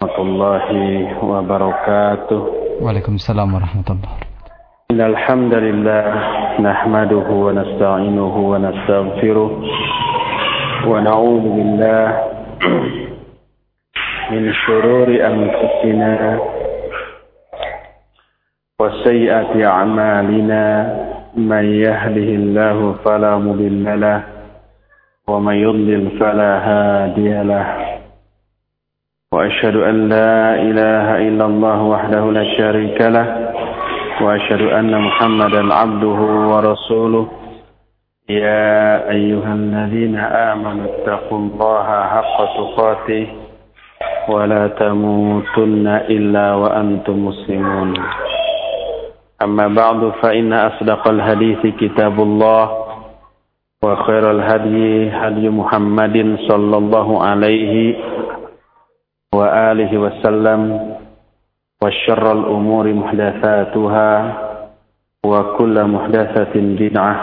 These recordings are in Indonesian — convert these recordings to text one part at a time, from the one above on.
ورحمة الله وبركاته. وعليكم السلام ورحمة الله إن الحمد لله نحمده ونستعينه ونستغفره ونعوذ بالله من شرور أنفسنا وسيئات أعمالنا. من يهده الله فلا مضل له ومن يضلل فلا هادي له. وأشهد أن لا إله إلا الله وحده لا شريك له وأشهد أن محمدا عبده ورسوله. يا أيها الذين آمنوا اتقوا الله حق تقاته ولا تموتن إلا وأنتم مسلمون. أما بعد فإن أصدق الحديث كتاب الله وخير الهدي هدي محمد صلى الله عليه وآله وسلم وشر الأمور محدثاتها وكل محدثة بدعة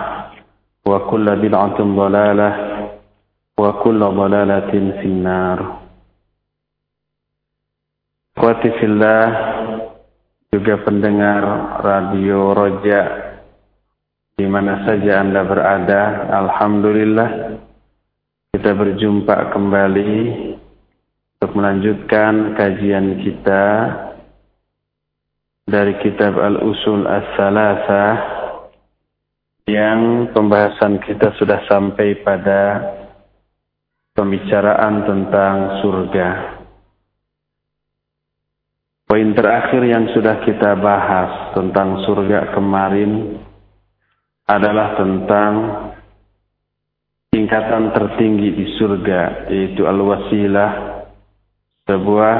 وكل بدعة ضلالة وكل ضلالة في النار Kuati fillah juga pendengar radio Roja di mana saja Anda berada, Alhamdulillah kita berjumpa kembali untuk melanjutkan kajian kita dari kitab Al-Usul As-Salasa yang pembahasan kita sudah sampai pada pembicaraan tentang surga. Poin terakhir yang sudah kita bahas tentang surga kemarin adalah tentang tingkatan tertinggi di surga yaitu al-wasilah sebuah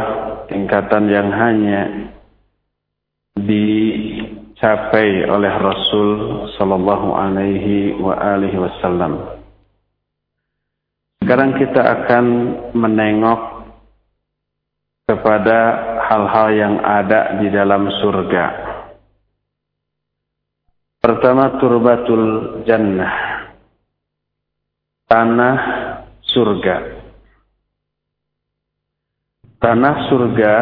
tingkatan yang hanya dicapai oleh Rasul sallallahu alaihi wa alihi wasallam. Sekarang kita akan menengok kepada hal-hal yang ada di dalam surga. Pertama turbatul jannah. Tanah surga. Tanah surga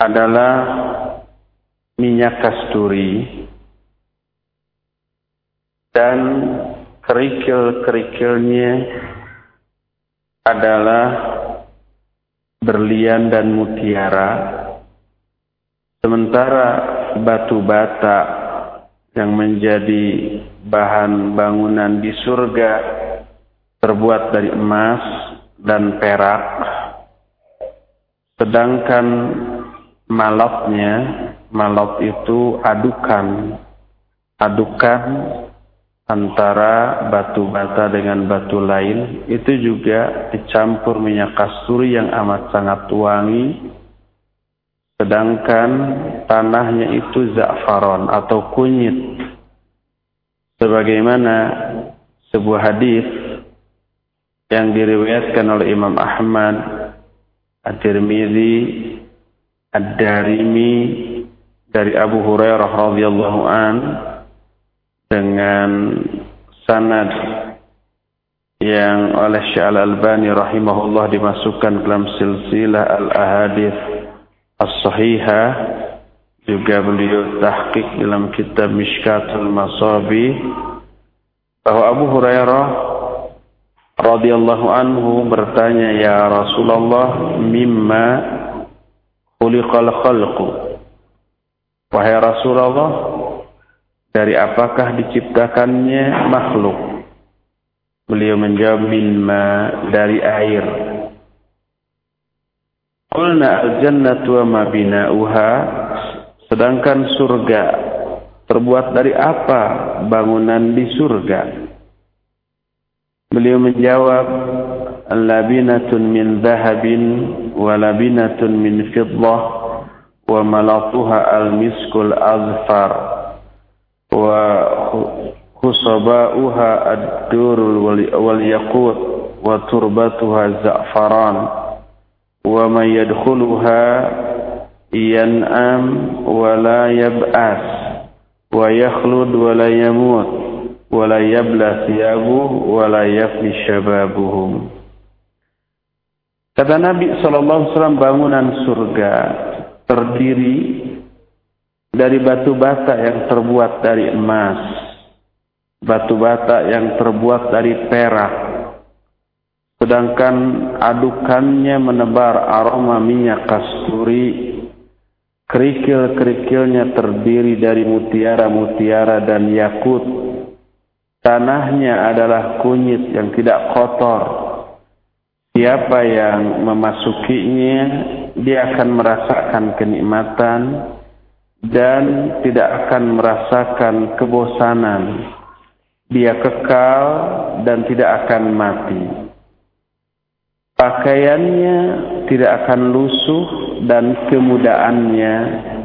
adalah minyak kasturi dan kerikil-kerikilnya adalah berlian dan mutiara, sementara batu bata yang menjadi bahan bangunan di surga terbuat dari emas dan perak, sedangkan malapnya, malap itu adukan, adukan antara batu bata dengan batu lain. Itu juga dicampur minyak kasturi yang amat sangat wangi. Sedangkan tanahnya itu za'faron atau kunyit. Sebagaimana sebuah hadis yang diriwayatkan oleh Imam Ahmad At-Tirmizi Ad-Darimi dari Abu Hurairah radhiyallahu an dengan sanad yang oleh Syekh Al-Albani rahimahullah dimasukkan dalam silsilah al-ahadith as-sahihah juga beliau tahqiq dalam kitab Mishkatul Masabi bahwa Abu Hurairah radhiyallahu anhu bertanya ya Rasulullah mimma khuliqal khalqu wahai Rasulullah dari apakah diciptakannya makhluk? Beliau menjawab minma dari air. Qulna al-jannatu wa ma bina'uha sedangkan surga terbuat dari apa bangunan di surga? Beliau menjawab labinatun min dhahabin wa labinatun min fiddah wa malatuha al-miskul azfar وخصباؤها الدور واليقوت وتربتها الزعفران ومن يدخلها ينأم ولا يبأس ويخلد ولا يموت wala yabla siyabu wala yafni syababuhum. Kata Nabi SAW bangunan surga terdiri dari batu bata yang terbuat dari emas, batu bata yang terbuat dari perak, sedangkan adukannya menebar aroma minyak kasturi, kerikil-kerikilnya terdiri dari mutiara-mutiara dan yakut, tanahnya adalah kunyit yang tidak kotor, Siapa yang memasukinya, dia akan merasakan kenikmatan dan tidak akan merasakan kebosanan. Dia kekal dan tidak akan mati. Pakaiannya tidak akan lusuh dan kemudaannya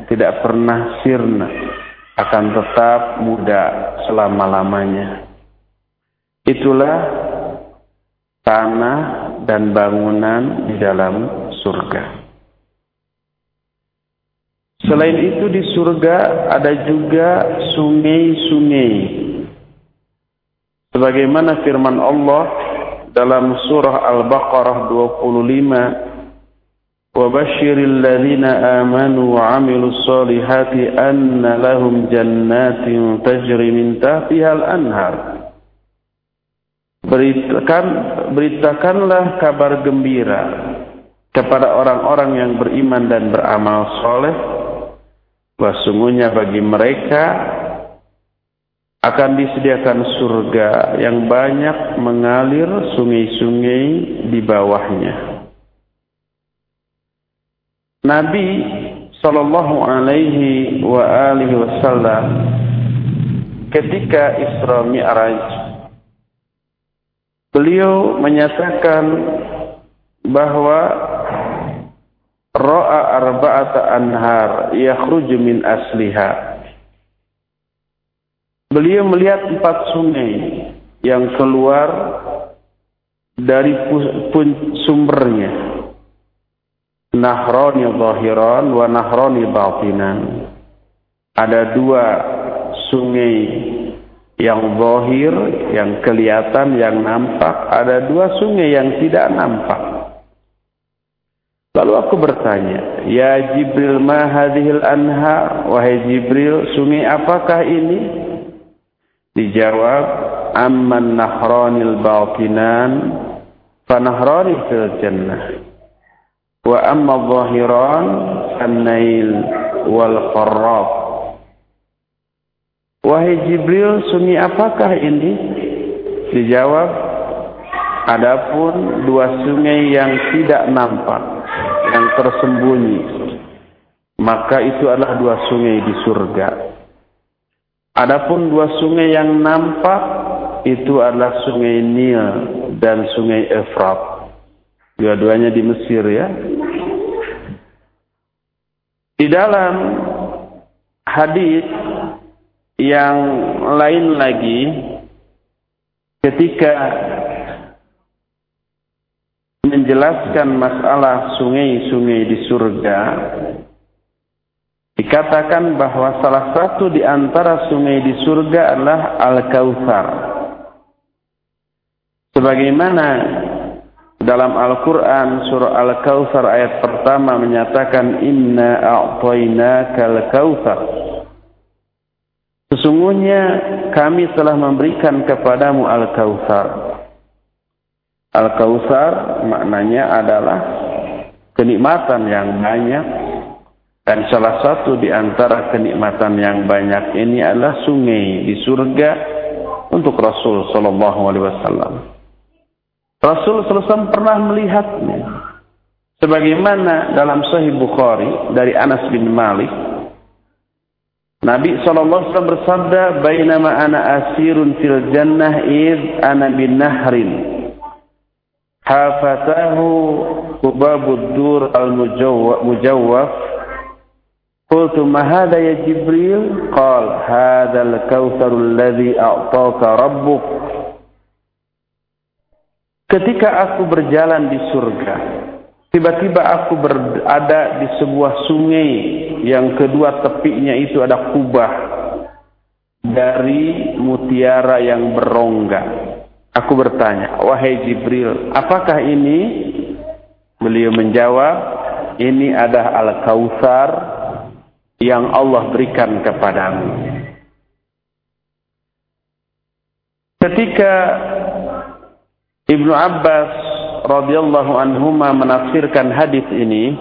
tidak pernah sirna, akan tetap muda selama-lamanya. Itulah tanah dan bangunan di dalam surga. Selain itu di surga ada juga sungai-sungai. Sebagaimana firman Allah dalam surah Al-Baqarah 25 وبشر الذين آمنوا وعملوا الصالحات أن لهم جنات تجري من تحتها الأنهار Beritakan, beritakanlah kabar gembira kepada orang-orang yang beriman dan beramal soleh bahwa bagi mereka akan disediakan surga yang banyak mengalir sungai-sungai di bawahnya. Nabi Sallallahu Alaihi Wasallam ketika Isra Mi'raj Beliau menyatakan bahwa ra'a arba'ata anhar yakhruju min asliha. Beliau melihat empat sungai yang keluar dari sumbernya. Nahrani zahiran wa nahrani batinan. Ada dua sungai yang zahir, yang kelihatan, yang nampak. Ada dua sungai yang tidak nampak. Lalu aku bertanya, Ya Jibril ma hadhil anha, wahai Jibril, sungai apakah ini? Dijawab, amman nahranil batinan, fanahrani fil jannah. Wa amma zahiran, an-nail wal qarrab. Wahai Jibril, sunyi apakah ini? Dijawab, adapun dua sungai yang tidak nampak, yang tersembunyi, maka itu adalah dua sungai di surga. Adapun dua sungai yang nampak, itu adalah sungai Nil dan sungai Efrat. Dua-duanya di Mesir ya. Di dalam hadis yang lain lagi ketika menjelaskan masalah sungai-sungai di surga dikatakan bahwa salah satu di antara sungai di surga adalah Al-Kautsar. Sebagaimana dalam Al-Quran surah Al-Kautsar ayat pertama menyatakan inna a'tainaka al-kautsar Sesungguhnya kami telah memberikan kepadamu Al-Kautsar. Al-Kautsar maknanya adalah kenikmatan yang banyak dan salah satu di antara kenikmatan yang banyak ini adalah sungai di surga untuk Rasul sallallahu alaihi wasallam. Rasul sallallahu pernah melihatnya. Sebagaimana dalam Sahih Bukhari dari Anas bin Malik Nabi SAW bersabda, Bainama ana asirun fil jannah id ana bin nahrin. Hafatahu kubabud dur al-mujawwaf. Qultu ma hadha ya Jibril? Qal, hadha al-kawtharu alladhi a'taka rabbuk. Ketika aku berjalan di surga, tiba-tiba aku berada di sebuah sungai yang kedua tepinya itu ada kubah dari mutiara yang berongga. Aku bertanya, wahai Jibril, apakah ini? Beliau menjawab, ini adalah Al-Kautsar yang Allah berikan kepadamu. Ketika Ibnu Abbas radhiyallahu anhuma menafsirkan hadis ini,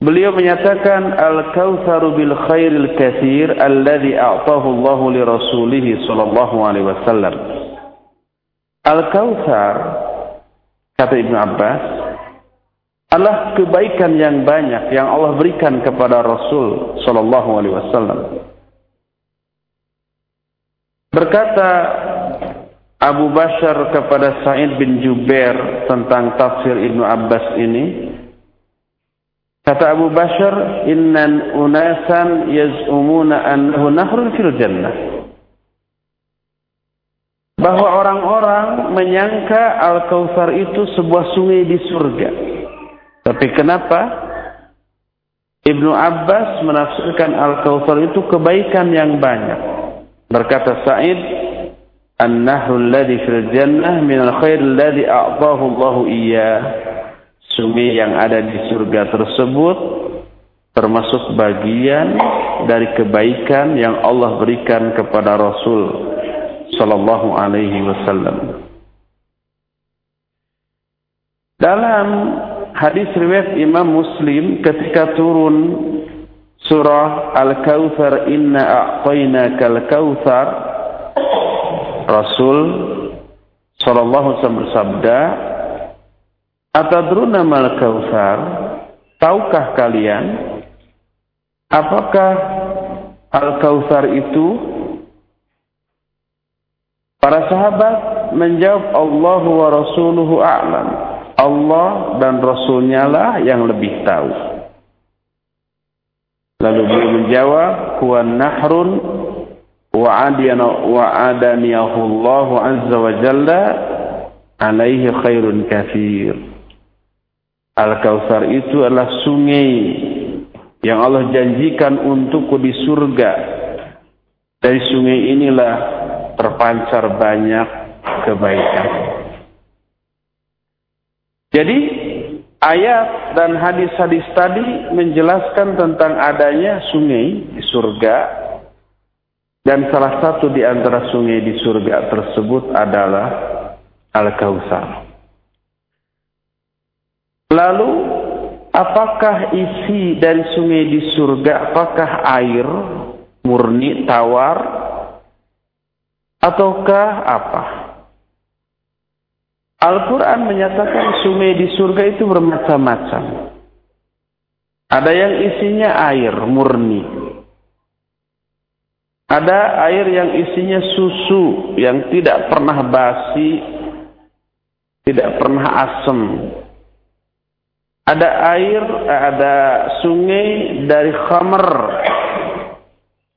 beliau menyatakan al-kautsaru bil khairil katsir alladhi a'tahu Allah li rasulih sallallahu alaihi wasallam. Al-kautsar kata Ibnu Abbas adalah kebaikan yang banyak yang Allah berikan kepada Rasul sallallahu alaihi wasallam. Berkata Abu Bashar kepada Sa'id bin Jubair tentang tafsir Ibnu Abbas ini. Kata Abu Bashar, "Innan unasan yaz'umuna annahu nahrun fil jannah." Bahwa orang-orang menyangka Al-Kautsar itu sebuah sungai di surga. Tapi kenapa Ibnu Abbas menafsirkan Al-Kautsar itu kebaikan yang banyak. Berkata Sa'id, An-nahru alladhi fil jannah min al-khair alladhi a'tahu Allah. Sungai yang ada di surga tersebut termasuk bagian dari kebaikan yang Allah berikan kepada Rasul sallallahu alaihi wasallam. Dalam hadis riwayat Imam Muslim ketika turun surah Al-Kautsar inna a'tainaka al-kautsar Rasul Sallallahu Alaihi Wasallam bersabda, Atadruna mal kautsar? Tahukah kalian apakah al-kautsar itu? Para sahabat menjawab Allah wa rasuluhu a'lam. Allah dan Rasulnya lah yang lebih tahu. Lalu beliau menjawab, huwa nahrun wa'adaniyahu Allah azza wa jalla alaihi khairun kathir. Al-Kautsar itu adalah sungai yang Allah janjikan untukku di surga. Dari sungai inilah terpancar banyak kebaikan. Jadi ayat dan hadis-hadis tadi menjelaskan tentang adanya sungai di surga dan salah satu di antara sungai di surga tersebut adalah Al-Kautsar. Lalu, apakah isi dari sungai di surga? Apakah air murni, tawar, ataukah apa? Al-Quran menyatakan sungai di surga itu bermacam-macam. Ada yang isinya air murni. Ada air yang isinya susu yang tidak pernah basi, tidak pernah asam, ada air, ada sungai dari khamr.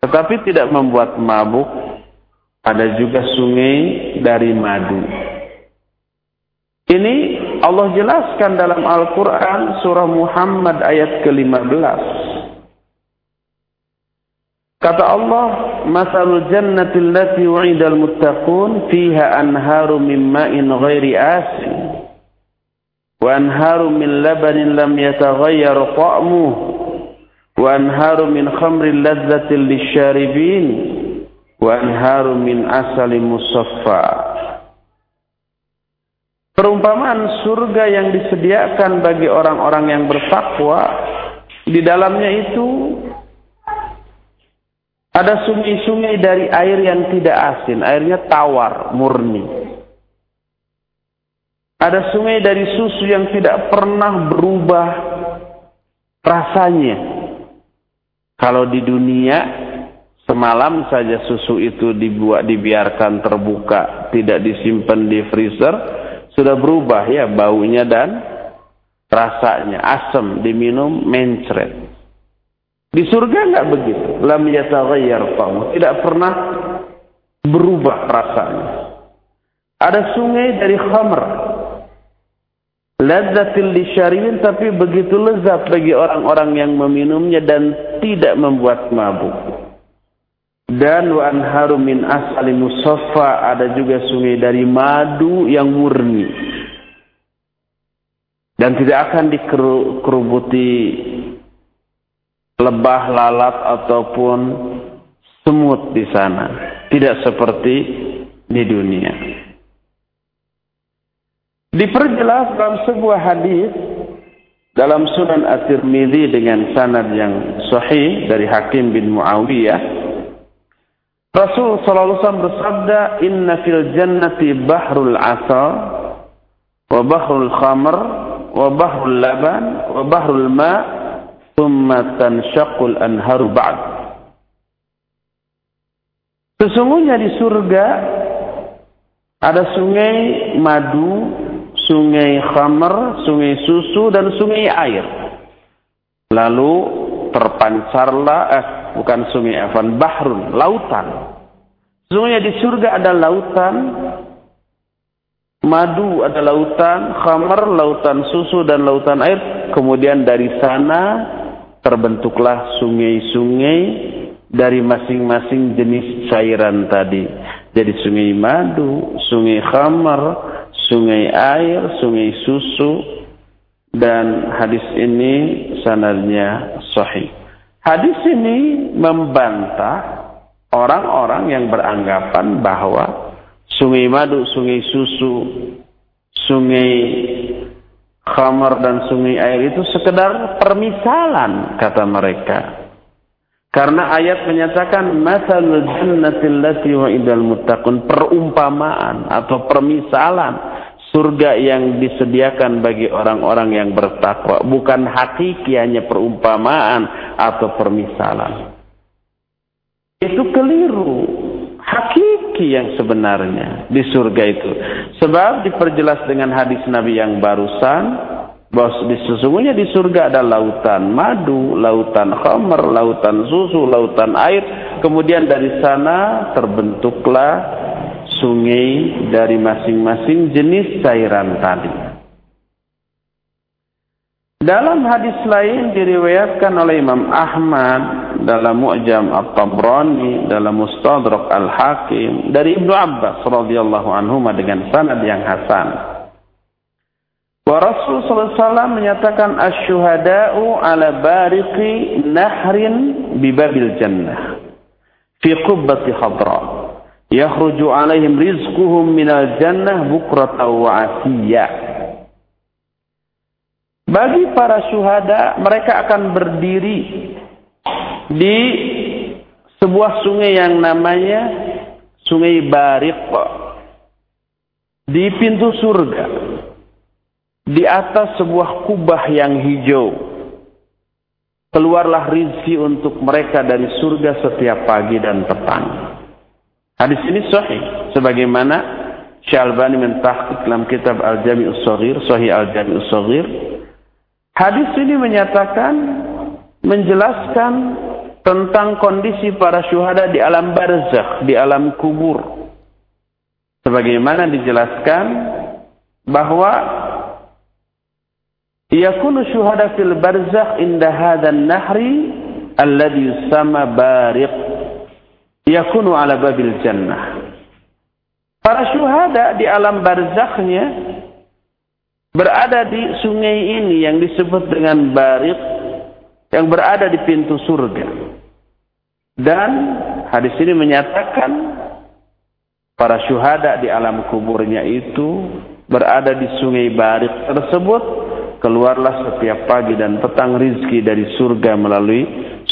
Tetapi tidak membuat mabuk. Ada juga sungai dari madu. Ini Allah jelaskan dalam Al-Quran surah Muhammad ayat ke-15. Kata Allah, "Masalul jannati allati wa'idal muttaqun fiha anharu min ma'in ghairi asin wa anharu min labanin lam yataghayyar ta'muhu wa anharu min khamrin ladzatin lisyaribin wa anharu min asalin musaffa." Perumpamaan surga yang disediakan bagi orang-orang yang bertakwa di dalamnya itu ada sungai-sungai dari air yang tidak asin, airnya tawar, murni. Ada sungai dari susu yang tidak pernah berubah rasanya. Kalau di dunia semalam saja susu itu dibuat dibiarkan terbuka, tidak disimpan di freezer, sudah berubah ya baunya dan rasanya asam diminum mencret. Di surga enggak begitu. Lam yataghayyar Tidak pernah berubah rasanya. Ada sungai dari khamr Ladzatil lisyaribin tapi begitu lezat bagi orang-orang yang meminumnya dan tidak membuat mabuk. Dan wa anharu min asali musaffa ada juga sungai dari madu yang murni. dan tidak akan dikerubuti lebah, lalat ataupun semut di sana. Tidak seperti di dunia. Diperjelas dalam sebuah hadis dalam Sunan At-Tirmidzi dengan sanad yang sahih dari Hakim bin Muawiyah Rasul sallallahu alaihi wasallam bersabda inna fil jannati bahrul asal wa bahrul khamr wa bahrul laban wa bahrul ma thumma tanshaqqul anharu ba'd Sesungguhnya di surga ada sungai madu sungai khamar, sungai susu, dan sungai air. Lalu terpancarlah, eh, bukan sungai Afan, bahrun, lautan. Sesungguhnya di surga ada lautan, madu ada lautan, khamar, lautan susu, dan lautan air. Kemudian dari sana terbentuklah sungai-sungai dari masing-masing jenis cairan tadi. Jadi sungai madu, sungai khamar, sungai air, sungai susu, dan hadis ini sanadnya sahih. Hadis ini membantah orang-orang yang beranggapan bahwa sungai madu, sungai susu, sungai khamar dan sungai air itu sekedar permisalan kata mereka. Karena ayat menyatakan masalul jannatil lati idal muttaqun perumpamaan atau permisalan surga yang disediakan bagi orang-orang yang bertakwa bukan hakiki hanya perumpamaan atau permisalan. Itu keliru. Hakiki yang sebenarnya di surga itu. Sebab diperjelas dengan hadis Nabi yang barusan bahwa sesungguhnya di surga ada lautan madu, lautan khamr, lautan susu, lautan air. Kemudian dari sana terbentuklah sungai dari masing-masing jenis cairan tadi. Dalam hadis lain diriwayatkan oleh Imam Ahmad dalam Mu'jam At-Tabrani dalam Mustadrak Al-Hakim dari Ibnu Abbas radhiyallahu anhu dengan sanad yang hasan. Wa Rasul SAW menyatakan asyuhada'u ala bariqi nahrin bibabil jannah. Fi qubbati khadra. Yakhruju alaihim rizquhum minal jannah bukrata wa asiyya. Bagi para syuhada, mereka akan berdiri di sebuah sungai yang namanya Sungai Bariq di pintu surga di atas sebuah kubah yang hijau. Keluarlah rizki untuk mereka dari surga setiap pagi dan petang. Hadis ini sahih. Sebagaimana Syalbani mentahkik dalam kitab Al-Jami'us Saghir, Sahih Al-Jami'us Saghir. Hadis ini menyatakan, menjelaskan tentang kondisi para syuhada di alam barzakh, di alam kubur. Sebagaimana dijelaskan bahwa yakunu syuhada fil barzakh inda hadzal nahri alladhi yusama bariq yakunu ala babil jannah para syuhada di alam barzakhnya berada di sungai ini yang disebut dengan bariq yang berada di pintu surga dan hadis ini menyatakan para syuhada di alam kuburnya itu berada di sungai Bariq tersebut keluarlah setiap pagi dan petang rizki dari surga melalui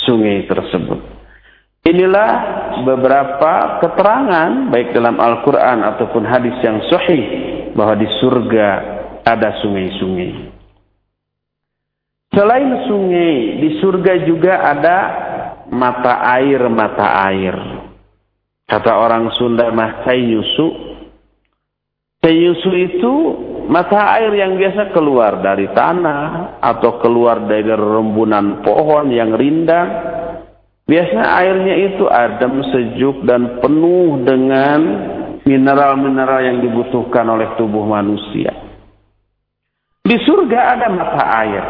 sungai tersebut. Inilah beberapa keterangan baik dalam Al-Quran ataupun hadis yang sahih bahwa di surga ada sungai-sungai. Selain sungai, di surga juga ada mata air-mata air. Kata orang Sunda mah cayusu. Cayusu itu mata air yang biasa keluar dari tanah atau keluar dari rembunan pohon yang rindang biasanya airnya itu adem sejuk dan penuh dengan mineral-mineral yang dibutuhkan oleh tubuh manusia di surga ada mata air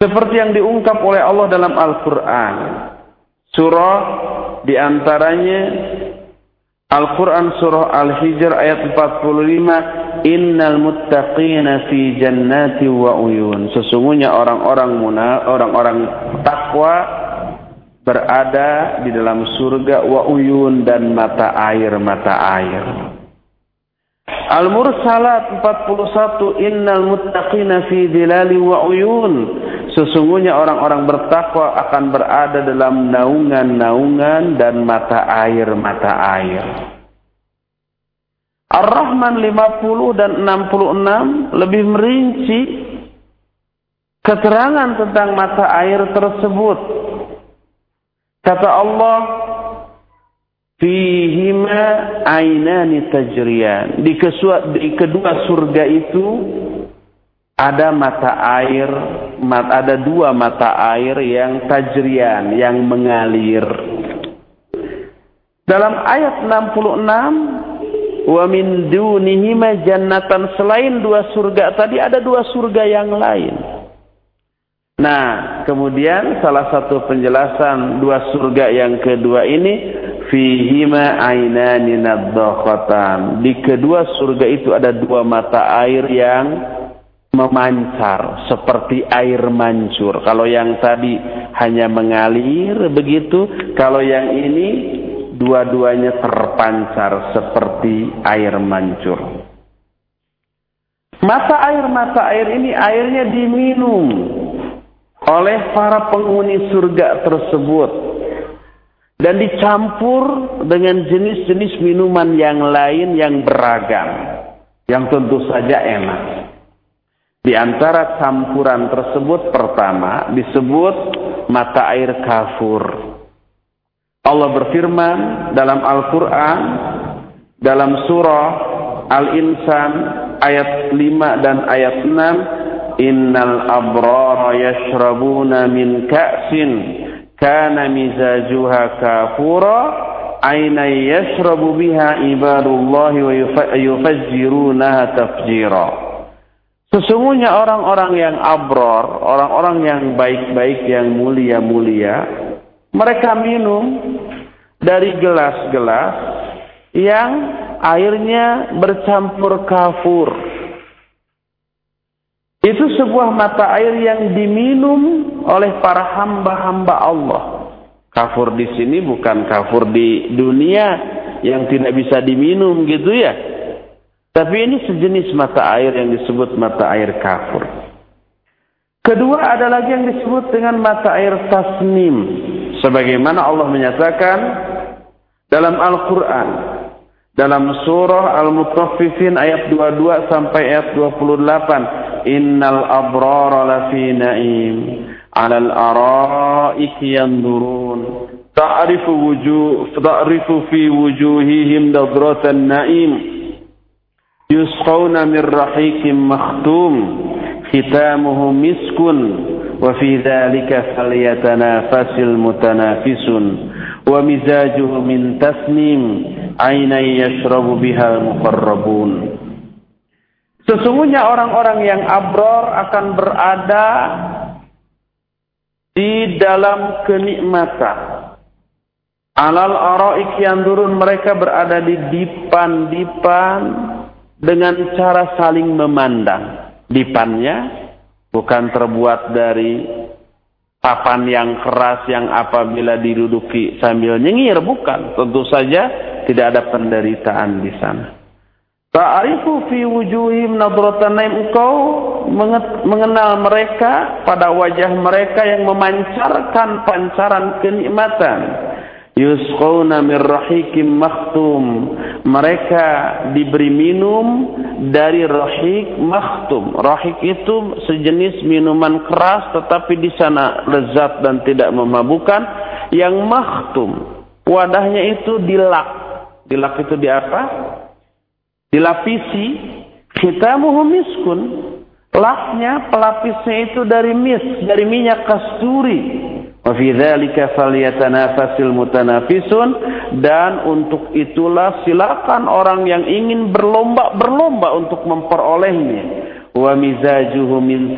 seperti yang diungkap oleh Allah dalam Al-Quran surah di antaranya Al-Quran surah Al-Hijr ayat 45 innal muttaqina fi jannati wa uyun. Sesungguhnya orang-orang muna, orang-orang takwa berada di dalam surga wa uyun dan mata air-mata air. Al-Mursalat 41 Innal muttaqina fi dhilali wa uyun Sesungguhnya orang-orang bertakwa akan berada dalam naungan-naungan dan mata air-mata air. Ar-Rahman 50 dan 66 lebih merinci keterangan tentang mata air tersebut. Kata Allah, Fihima ainani tajriyan. Di, kedua surga itu ada mata air, ada dua mata air yang tajrian, yang mengalir. Dalam ayat 66, wa min dunihima jannatan selain dua surga tadi ada dua surga yang lain. Nah, kemudian salah satu penjelasan dua surga yang kedua ini fihima ainani nadzakhatan. Di kedua surga itu ada dua mata air yang memancar seperti air mancur. Kalau yang tadi hanya mengalir begitu, kalau yang ini dua-duanya terpancar seperti air mancur. Mata air mata air ini airnya diminum oleh para penghuni surga tersebut dan dicampur dengan jenis-jenis minuman yang lain yang beragam yang tentu saja enak. Di antara campuran tersebut pertama disebut mata air kafur. Allah berfirman dalam Al-Qur'an dalam surah Al-Insan ayat 5 dan ayat 6 Innal abrara yashrabuna min ka'sin kana mizajuha kafura aina yashrabu biha ibadullahi wa yufajjirunaha tafjira Sesungguhnya orang-orang yang abror, orang-orang yang baik-baik, yang mulia-mulia, mereka minum dari gelas-gelas yang airnya bercampur kafur. Itu sebuah mata air yang diminum oleh para hamba-hamba Allah. Kafur di sini bukan kafur di dunia yang tidak bisa diminum gitu ya. Tapi ini sejenis mata air yang disebut mata air kafur. Kedua ada lagi yang disebut dengan mata air tasnim. Sebagaimana Allah menyatakan dalam Al-Quran. Dalam surah Al-Mutaffifin ayat 22 sampai ayat 28 innal abrara lafi na'im 'alal ara'iki yanzurun ta'rifu wujuh ta'rifu fi wujuhihim nadratan na'im yusqawna min rahiqin makhtum khitamuhu miskun wa fi dhalika falyatanafasil mutanafisun wa mizajuhu min tasnim aynan yashrabu biha al-muqarrabun Sesungguhnya orang-orang yang abror akan berada di dalam kenikmatan. Alal araik yang turun mereka berada di dipan-dipan dengan cara saling memandang. Dipannya bukan terbuat dari papan yang keras yang apabila diduduki sambil nyengir, bukan. Tentu saja tidak ada penderitaan di sana. Ta'arifu fi wujuhim nadratan naim engkau mengenal mereka pada wajah mereka yang memancarkan pancaran kenikmatan. Yusqawna min rahikim makhtum. Mereka diberi minum dari rahik makhtum. Rahik itu sejenis minuman keras tetapi di sana lezat dan tidak memabukkan. Yang makhtum. Wadahnya itu dilak. Dilak itu di apa? Dilapisi khitamuhu miskun. Laknya pelapisnya itu dari mis dari minyak kasturi. Wa fi dzalika falyatanafasil mutanafisun. Dan untuk itulah silakan orang yang ingin berlomba-berlomba untuk memperolehnya. Wa mizajuhu min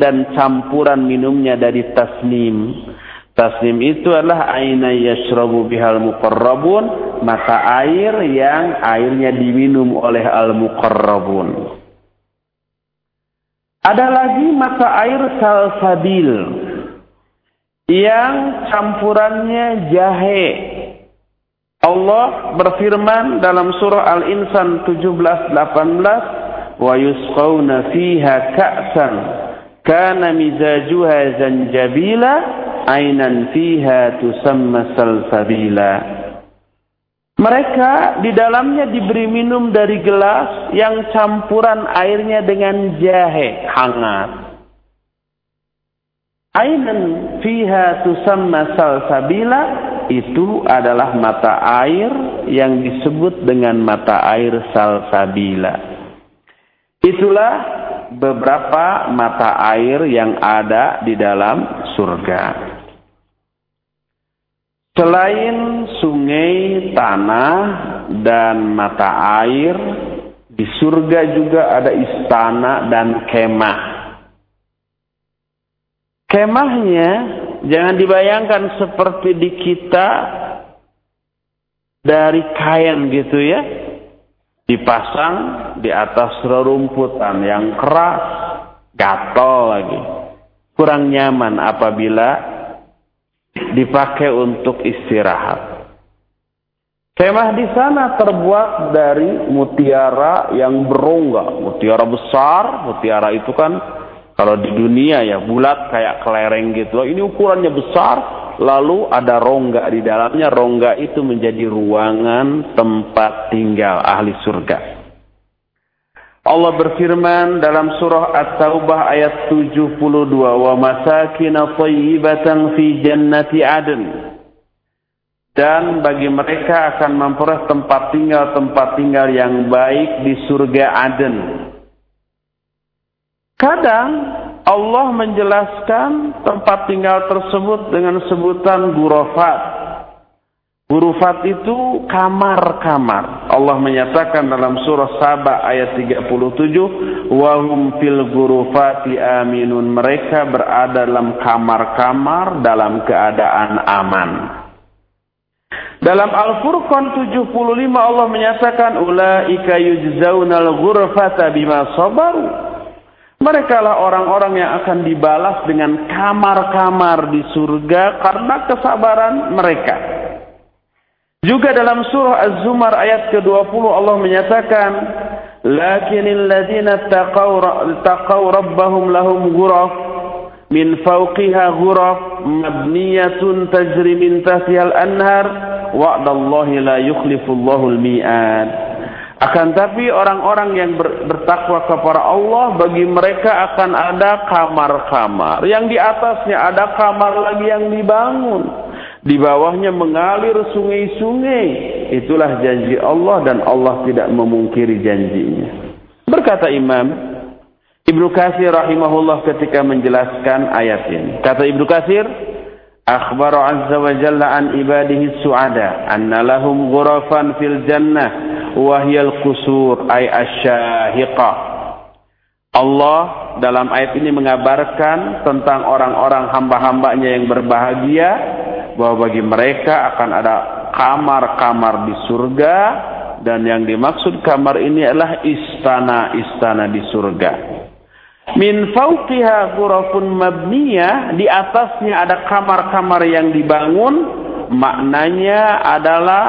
dan campuran minumnya dari tasnim Tasnim itu adalah aina yashrabu bihal muqarrabun, mata air yang airnya diminum oleh al muqarrabun. Ada lagi mata air salsabil yang campurannya jahe. Allah berfirman dalam surah Al-Insan 17-18, "Wa yusqawna fiha ka'san kana mizajuha zanjabila ainan fiha tusamma salsabila." Mereka di dalamnya diberi minum dari gelas yang campuran airnya dengan jahe hangat. Ainan fiha tusamma salsabila itu adalah mata air yang disebut dengan mata air salsabila. Itulah beberapa mata air yang ada di dalam surga. Selain sungai, tanah, dan mata air, di surga juga ada istana dan kemah. Kemahnya jangan dibayangkan seperti di kita dari kain gitu ya. Dipasang di atas rerumputan yang keras, gatal lagi. Kurang nyaman apabila dipakai untuk istirahat. Kemah di sana terbuat dari mutiara yang berongga, mutiara besar. Mutiara itu kan kalau di dunia ya bulat kayak kelereng gitu. Ini ukurannya besar, lalu ada rongga di dalamnya. Rongga itu menjadi ruangan tempat tinggal ahli surga. Allah berfirman dalam surah At-Taubah ayat 72 wa masakina thayyibatan fi jannati adn dan bagi mereka akan memperoleh tempat tinggal tempat tinggal yang baik di surga Aden. Kadang Allah menjelaskan tempat tinggal tersebut dengan sebutan gurafat Hurufat itu kamar-kamar. Allah menyatakan dalam surah Saba ayat 37, "Wahum fil gurufati aminun." Mereka berada dalam kamar-kamar dalam keadaan aman. Dalam Al-Furqan 75 Allah menyatakan, "Ulaika yujzaunal ghurfata bima sabaru." Mereka lah orang-orang yang akan dibalas dengan kamar-kamar di surga karena kesabaran mereka. Juga dalam surah Az-Zumar ayat ke-20 Allah menyatakan Lakinil ladina taqaw taqaw rabbahum lahum ghuraf min fawqiha ghuraf mabniyatun tajri min tahtiha al-anhar wa'dallahi la yukhlifullahu al-mi'ad. Akan tapi orang-orang yang bertakwa kepada Allah bagi mereka akan ada kamar-kamar. Yang di atasnya ada kamar lagi yang dibangun di bawahnya mengalir sungai-sungai. Itulah janji Allah dan Allah tidak memungkiri janjinya. Berkata Imam Ibnu Katsir rahimahullah ketika menjelaskan ayat ini. Kata Ibnu Katsir, jalla an ibadihi su'ada anna lahum ghurafan fil jannah wa hiyal qusur ay asyahiqah. Allah dalam ayat ini mengabarkan tentang orang-orang hamba-hambanya yang berbahagia bahwa bagi mereka akan ada kamar-kamar di surga dan yang dimaksud kamar ini adalah istana-istana di surga. Min fauqiha ghurafun mabniyah, di atasnya ada kamar-kamar yang dibangun, maknanya adalah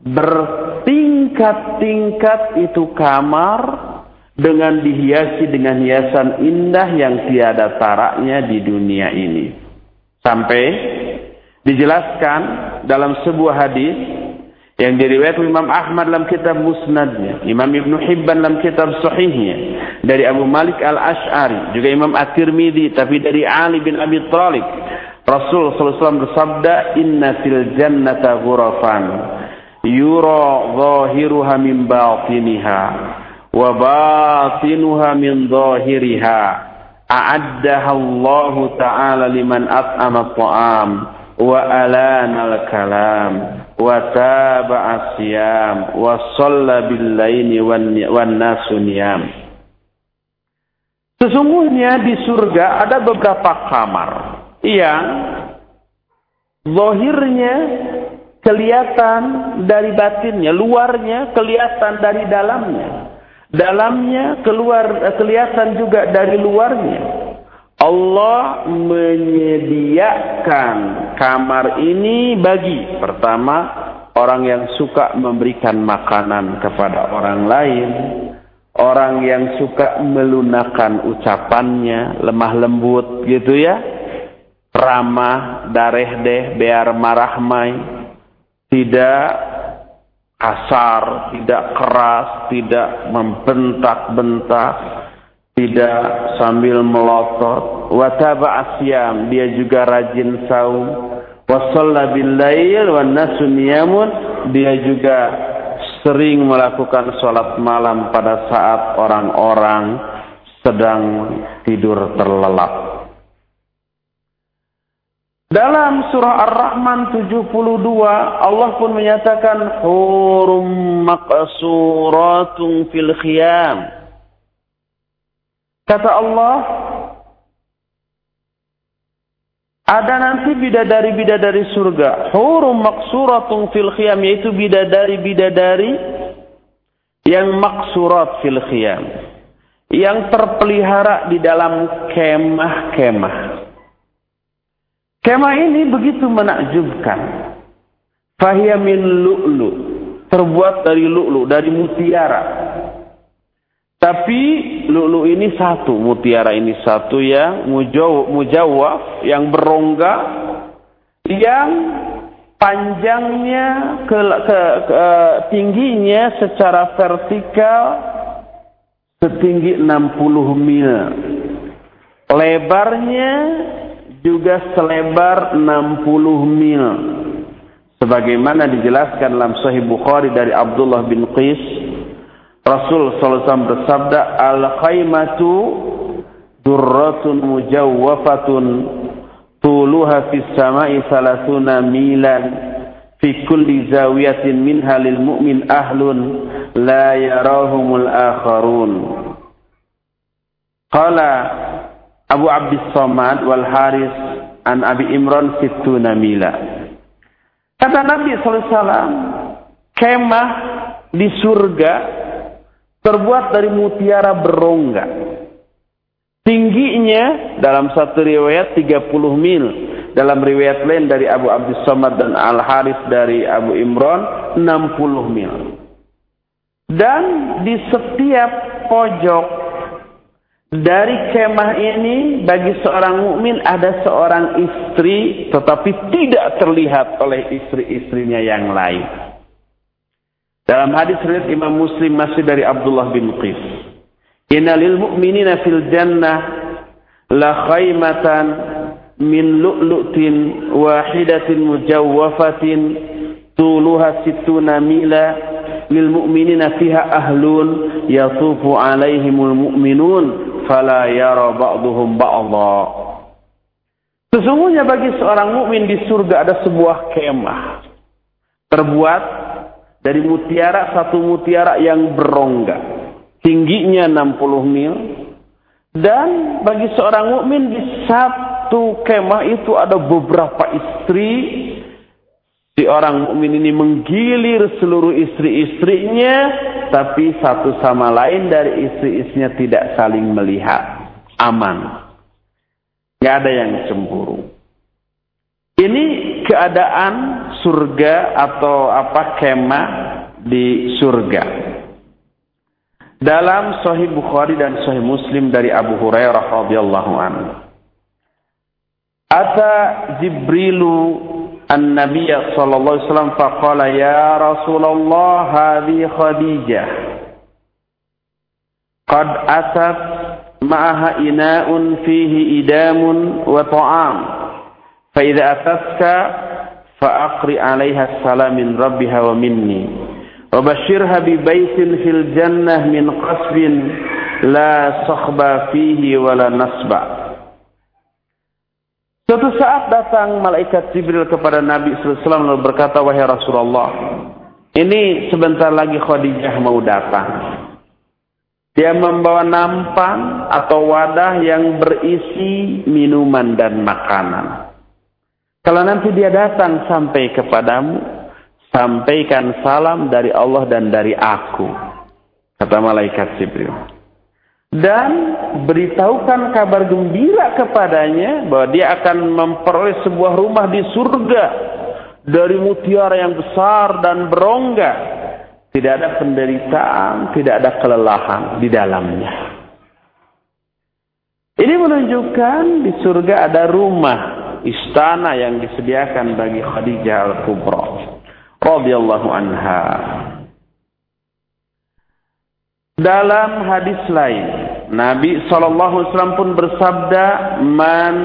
bertingkat-tingkat itu kamar dengan dihiasi dengan hiasan indah yang tiada taraknya di dunia ini. Sampai dijelaskan dalam sebuah hadis yang diriwayatkan Imam Ahmad dalam kitab Musnadnya, Imam Ibn Hibban dalam kitab Sahihnya, dari Abu Malik Al-Ash'ari, juga Imam At-Tirmidzi, tapi dari Ali bin Abi Thalib. Rasul SAW bersabda, Inna fil jannata ghurafan, yura zahiruha min batiniha, wa batinuha min zahiriha. A'addaha Allah Ta'ala liman at'ama ta'am wa alana al-kalam wa taba'a siyam wa shalla bil Sesungguhnya di surga ada beberapa kamar yang Zohirnya kelihatan dari batinnya, luarnya kelihatan dari dalamnya. Dalamnya keluar kelihatan juga dari luarnya. Allah menyediakan kamar ini bagi pertama orang yang suka memberikan makanan kepada orang lain, orang yang suka melunakkan ucapannya, lemah lembut gitu ya, ramah, dareh deh, biar marahmai, tidak kasar, tidak keras, tidak membentak-bentak, tidak sambil melotot. Wataba asyam, dia juga rajin saum. Wasalla bil lail wan nasu niyamun, dia juga sering melakukan sholat malam pada saat orang-orang sedang tidur terlelap. Dalam surah Ar-Rahman 72 Allah pun menyatakan hurum maqsuratun fil khiyam. Kata Allah ada nanti bidadari-bidadari surga. Hurum maqsuratun fil khiyam yaitu bidadari-bidadari yang maksurat fil khiyam. Yang terpelihara di dalam kemah-kemah. Kemah ini begitu menakjubkan. Fahiyya min lu'lu. Terbuat dari lu'lu, dari mutiara. Tapi lu'lu ini satu, mutiara ini satu yang mujawaf, yang berongga, yang panjangnya ke, ke, ke tingginya secara vertikal setinggi 60 mil. Lebarnya juga selebar 60 mil. Sebagaimana dijelaskan dalam Sahih Bukhari dari Abdullah bin Qis, Rasul SAW bersabda, Al-khaymatu durratun mujawwafatun tuluha fis sama'i salasuna milan fi kulli zawiyatin minha lil mu'min ahlun la yarahumul akharun. Qala Abu Abdus Somad wal Haris an Abi Imran situna mila. Kata Nabi SAW, kemah di surga terbuat dari mutiara berongga. Tingginya dalam satu riwayat 30 mil. Dalam riwayat lain dari Abu Abdus Somad dan Al Haris dari Abu Imran 60 mil. Dan di setiap pojok dari kemah ini bagi seorang mukmin ada seorang istri tetapi tidak terlihat oleh istri-istrinya yang lain. Dalam hadis riwayat Imam Muslim masih dari Abdullah bin Qis. Inna lil mu'minina fil jannah la khaymatan min lu'lu'tin wahidatin mujawwafatin tuluha sittuna mila lil mu'minina fiha ahlun yatufu alaihimul mu'minun fala yara ba'duhum ba'dha. Sesungguhnya bagi seorang mukmin di surga ada sebuah kemah terbuat dari mutiara satu mutiara yang berongga, tingginya 60 mil dan bagi seorang mukmin di satu kemah itu ada beberapa istri Si orang mukmin ini menggilir seluruh istri-istrinya, tapi satu sama lain dari istri-istrinya tidak saling melihat. Aman. Tidak ada yang cemburu. Ini keadaan surga atau apa kemah di surga. Dalam Sahih Bukhari dan Sahih Muslim dari Abu Hurairah radhiyallahu anhu. Ata Jibrilu النبي صلى الله عليه وسلم فقال يا رسول الله هذه خديجة قد أتت معها إناء فيه إدام وطعام فإذا أتتك فأقرئ عليها السلام من ربها ومني وبشرها ببيت في الجنة من قصب لا صخب فيه ولا نصب Suatu saat datang malaikat Jibril kepada Nabi SAW lalu berkata, Wahai Rasulullah, ini sebentar lagi Khadijah mau datang. Dia membawa nampan atau wadah yang berisi minuman dan makanan. Kalau nanti dia datang sampai kepadamu, sampaikan salam dari Allah dan dari aku. Kata malaikat Jibril. Dan beritahukan kabar gembira kepadanya bahwa dia akan memperoleh sebuah rumah di surga dari mutiara yang besar dan berongga. Tidak ada penderitaan, tidak ada kelelahan di dalamnya. Ini menunjukkan di surga ada rumah istana yang disediakan bagi Khadijah Al-Kubra radhiyallahu anha. Dalam hadis lain, Nabi SAW pun bersabda, "Man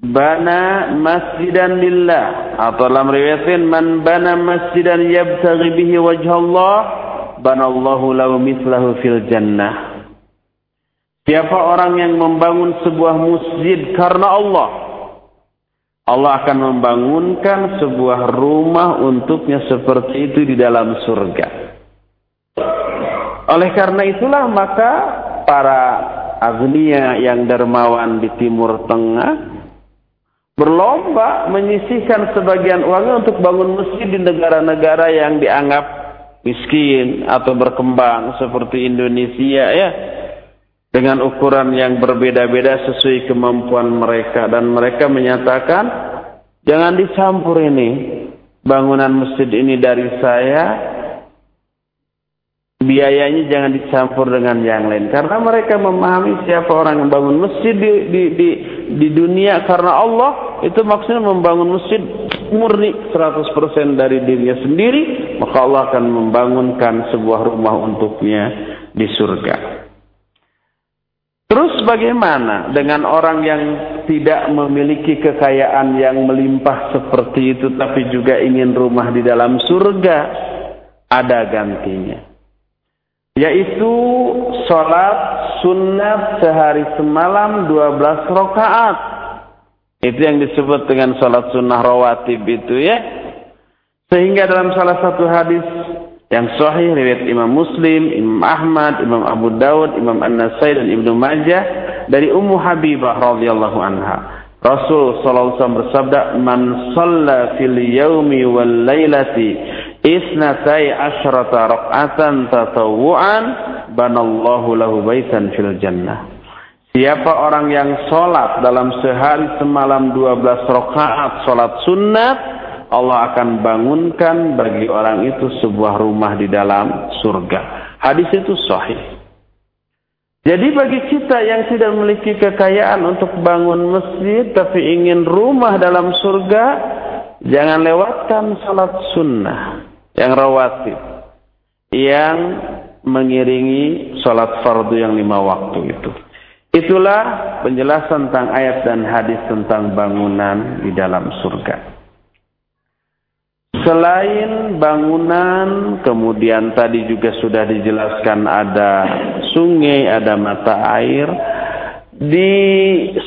bana masjidan lillah." Atau dalam riwayatin, "Man bana masjidan yabtaghi bihi wajh Allah, banallahu lahu mithlahu fil jannah." Siapa orang yang membangun sebuah masjid karena Allah, Allah akan membangunkan sebuah rumah untuknya seperti itu di dalam surga. Oleh karena itulah maka para agnia yang dermawan di timur tengah berlomba menyisihkan sebagian uangnya untuk bangun masjid di negara-negara yang dianggap miskin atau berkembang seperti Indonesia ya dengan ukuran yang berbeda-beda sesuai kemampuan mereka. Dan mereka menyatakan jangan dicampur ini. Bangunan masjid ini dari saya. Biayanya jangan dicampur dengan yang lain. Karena mereka memahami siapa orang yang bangun masjid di di di, di dunia karena Allah itu maksudnya membangun masjid murni 100% dari dirinya sendiri maka Allah akan membangunkan sebuah rumah untuknya di surga Terus bagaimana dengan orang yang tidak memiliki kekayaan yang melimpah seperti itu tapi juga ingin rumah di dalam surga? Ada gantinya. Yaitu sholat sunat sehari semalam 12 rakaat. Itu yang disebut dengan sholat sunnah rawatib itu ya. Sehingga dalam salah satu hadis yang sahih riwayat Imam Muslim, Imam Ahmad, Imam Abu Dawud, Imam An-Nasai dan Ibnu Majah dari Ummu Habibah radhiyallahu anha. Rasul sallallahu alaihi wasallam bersabda, "Man shalla fil yaumi wal lailati isnatai asyrata rak'atan tatawwu'an banallahu lahu baitan fil jannah." Siapa orang yang sholat dalam sehari semalam 12 rakaat sholat sunnah, Allah akan bangunkan bagi orang itu sebuah rumah di dalam surga. Hadis itu sahih. Jadi bagi kita yang tidak memiliki kekayaan untuk bangun masjid tapi ingin rumah dalam surga, jangan lewatkan salat sunnah yang rawatib yang mengiringi salat fardu yang lima waktu itu. Itulah penjelasan tentang ayat dan hadis tentang bangunan di dalam surga. Selain bangunan, kemudian tadi juga sudah dijelaskan ada sungai, ada mata air. Di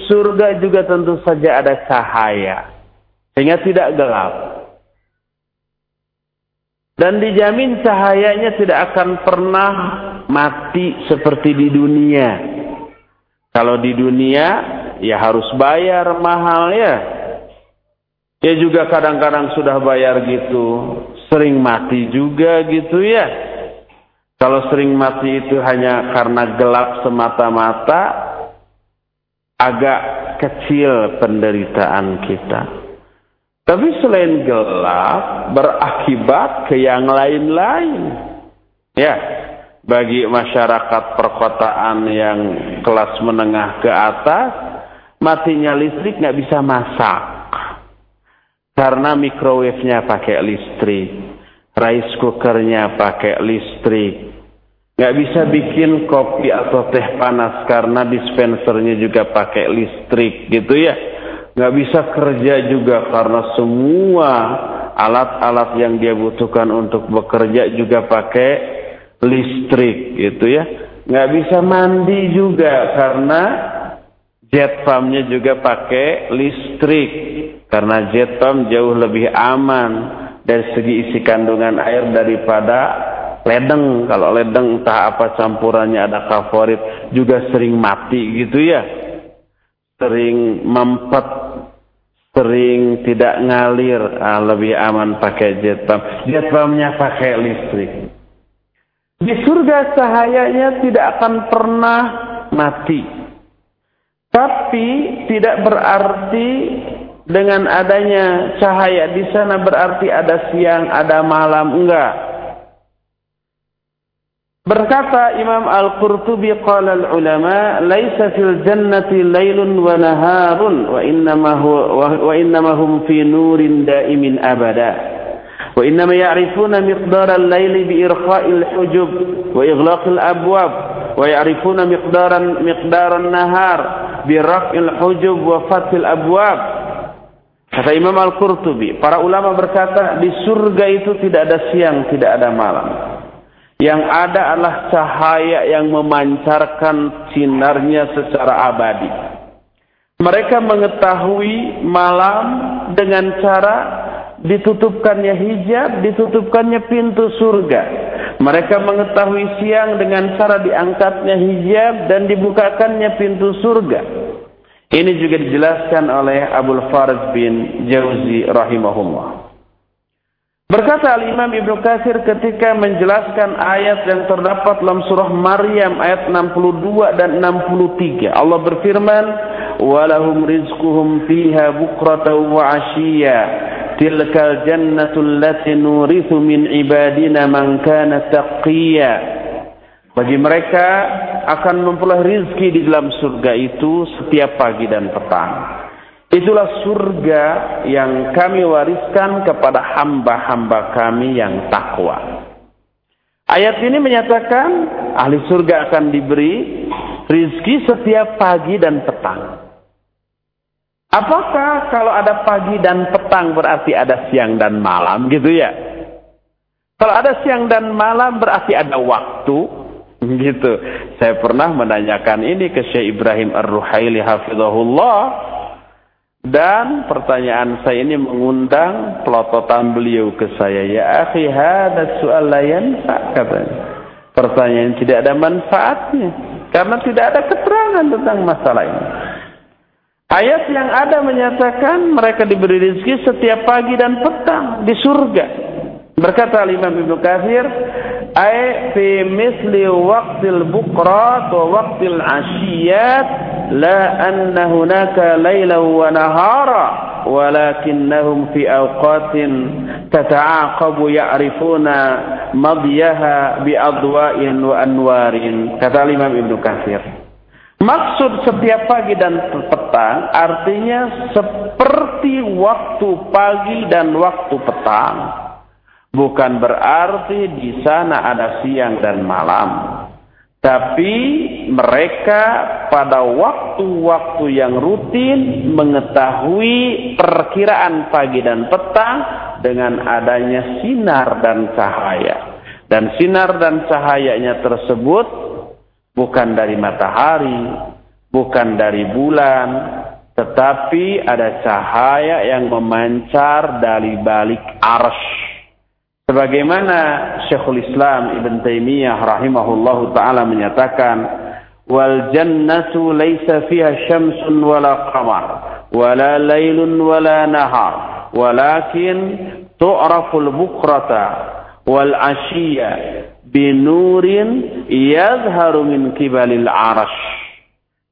surga juga tentu saja ada cahaya, sehingga tidak gelap. Dan dijamin cahayanya tidak akan pernah mati seperti di dunia. Kalau di dunia, ya harus bayar mahal ya Ya juga kadang-kadang sudah bayar gitu, sering mati juga gitu ya. Kalau sering mati itu hanya karena gelap semata-mata, agak kecil penderitaan kita. Tapi selain gelap, berakibat ke yang lain-lain. Ya, bagi masyarakat perkotaan yang kelas menengah ke atas, matinya listrik nggak bisa masak karena microwave-nya pakai listrik, rice cooker-nya pakai listrik. Nggak bisa bikin kopi atau teh panas karena dispensernya juga pakai listrik gitu ya. Nggak bisa kerja juga karena semua alat-alat yang dia butuhkan untuk bekerja juga pakai listrik gitu ya. Nggak bisa mandi juga karena jet pumpnya juga pakai listrik karena jet pump jauh lebih aman dari segi isi kandungan air daripada ledeng. Kalau ledeng entah apa campurannya ada favorit juga sering mati gitu ya. Sering mempet sering tidak ngalir, ah, lebih aman pakai jet pump. Jet pumpnya pakai listrik. Di surga cahayanya tidak akan pernah mati. Tapi tidak berarti dengan adanya cahaya di sana berarti ada siang, ada malam, enggak. Berkata Imam Al-Qurtubi qala al-ulama laisa fil jannati lailun wa naharun wa innama huwa wa innama hum fi nurin daimin abada. Ya'rifuna al-laili bi irqa'il hujub wa ighlaqil abwab wa ya'rifuna miqdaran miqdaran nahar bi raf'il hujub wa fathil abwab. Kata Imam Al-Qurtubi, para ulama berkata di surga itu tidak ada siang, tidak ada malam. Yang ada adalah cahaya yang memancarkan sinarnya secara abadi. Mereka mengetahui malam dengan cara ditutupkannya hijab, ditutupkannya pintu surga. Mereka mengetahui siang dengan cara diangkatnya hijab dan dibukakannya pintu surga. Ini juga dijelaskan oleh Abdul Faraj bin Jauzi rahimahullah. Berkata Al-Imam Ibnu Katsir ketika menjelaskan ayat yang terdapat dalam surah Maryam ayat 62 dan 63. Allah berfirman, "Walahum rizquhum fiha bukratan wa. Tilkal jannatu allati nurithu min ibadina man kana taqiyya." Bagi mereka akan memperoleh rizki di dalam surga itu setiap pagi dan petang. Itulah surga yang kami wariskan kepada hamba-hamba kami yang takwa. Ayat ini menyatakan ahli surga akan diberi rizki setiap pagi dan petang. Apakah kalau ada pagi dan petang berarti ada siang dan malam gitu ya? Kalau ada siang dan malam berarti ada waktu gitu. Saya pernah menanyakan ini ke Syekh Ibrahim Ar-Ruhaili hafizahullah dan pertanyaan saya ini mengundang pelototan beliau ke saya. Ya akhi, hada soal layan katanya. Pertanyaan tidak ada manfaatnya. Karena tidak ada keterangan tentang masalah ini. Ayat yang ada menyatakan mereka diberi rezeki setiap pagi dan petang di surga. Berkata Imam Ibnu Katsir, "Ai fi misli waqtil bukrat wa waqtil ashiyat la anna hunaka laylan wa nahara walakinnahum fi awqatin tata'aqabu ya'rifuna madyaha bi adwa'in wa anwarin." Kata Imam Ibnu Katsir. Maksud setiap pagi dan petang artinya seperti waktu pagi dan waktu petang. Bukan berarti di sana ada siang dan malam. Tapi mereka pada waktu-waktu yang rutin mengetahui perkiraan pagi dan petang dengan adanya sinar dan cahaya. Dan sinar dan cahayanya tersebut bukan dari matahari, bukan dari bulan, tetapi ada cahaya yang memancar dari balik arsh. Sebagaimana Syekhul Islam Ibn Taimiyah rahimahullahu taala menyatakan wal jannatu laisa fiha syamsun wala qamar wala lailun wala nahar walakin tu'raful bukrata wal ashiya binurin yazharu min kibalil arash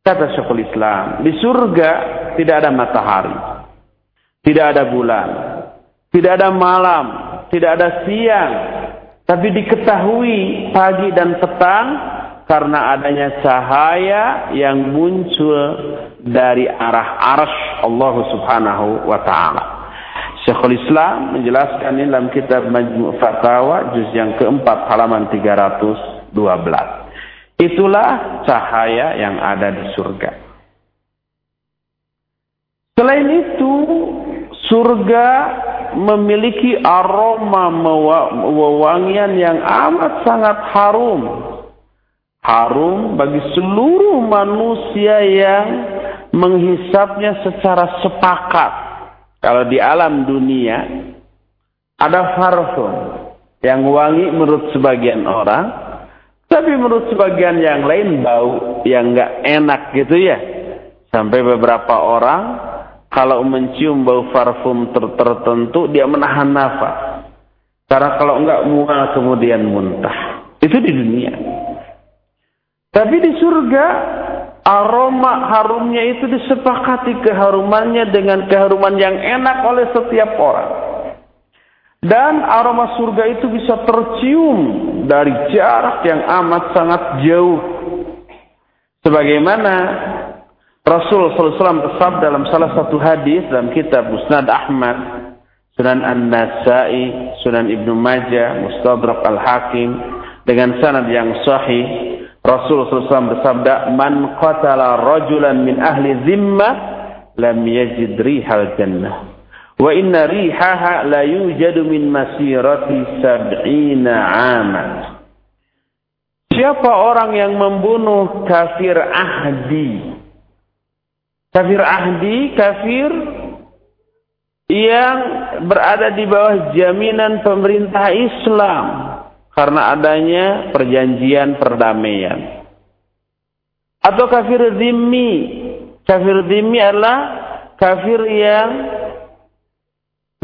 kata Syekhul Islam di surga tidak ada matahari tidak ada bulan tidak ada malam tidak ada siang, tapi diketahui pagi dan petang karena adanya cahaya yang muncul dari arah arsh Allah Subhanahu wa taala. Syekhul Islam menjelaskan ini dalam kitab Majmu' Fatawa juz yang keempat halaman 312. Itulah cahaya yang ada di surga. Selain itu, surga memiliki aroma wewangian yang amat sangat harum. Harum bagi seluruh manusia yang menghisapnya secara sepakat. Kalau di alam dunia ada parfum yang wangi menurut sebagian orang, tapi menurut sebagian yang lain bau yang nggak enak gitu ya. Sampai beberapa orang kalau mencium bau parfum ter tertentu dia menahan nafas. Karena kalau enggak mual kemudian muntah. Itu di dunia. Tapi di surga aroma harumnya itu disepakati keharumannya dengan keharuman yang enak oleh setiap orang. Dan aroma surga itu bisa tercium dari jarak yang amat sangat jauh. Sebagaimana Rasul SAW bersabda dalam salah satu hadis dalam kitab Musnad Ahmad, Sunan An-Nasai, Sunan Ibnu Majah, Mustadrak Al-Hakim dengan sanad yang sahih. Rasul SAW bersabda, "Man qatala rajulan min ahli zimma lam yajid rihal jannah." Wa inna rihaha la yujadu min masirati sab'ina aman. Siapa orang yang membunuh kafir ahdi Kafir ahdi, kafir yang berada di bawah jaminan pemerintah Islam karena adanya perjanjian perdamaian. Atau kafir zimmi. Kafir zimmi adalah kafir yang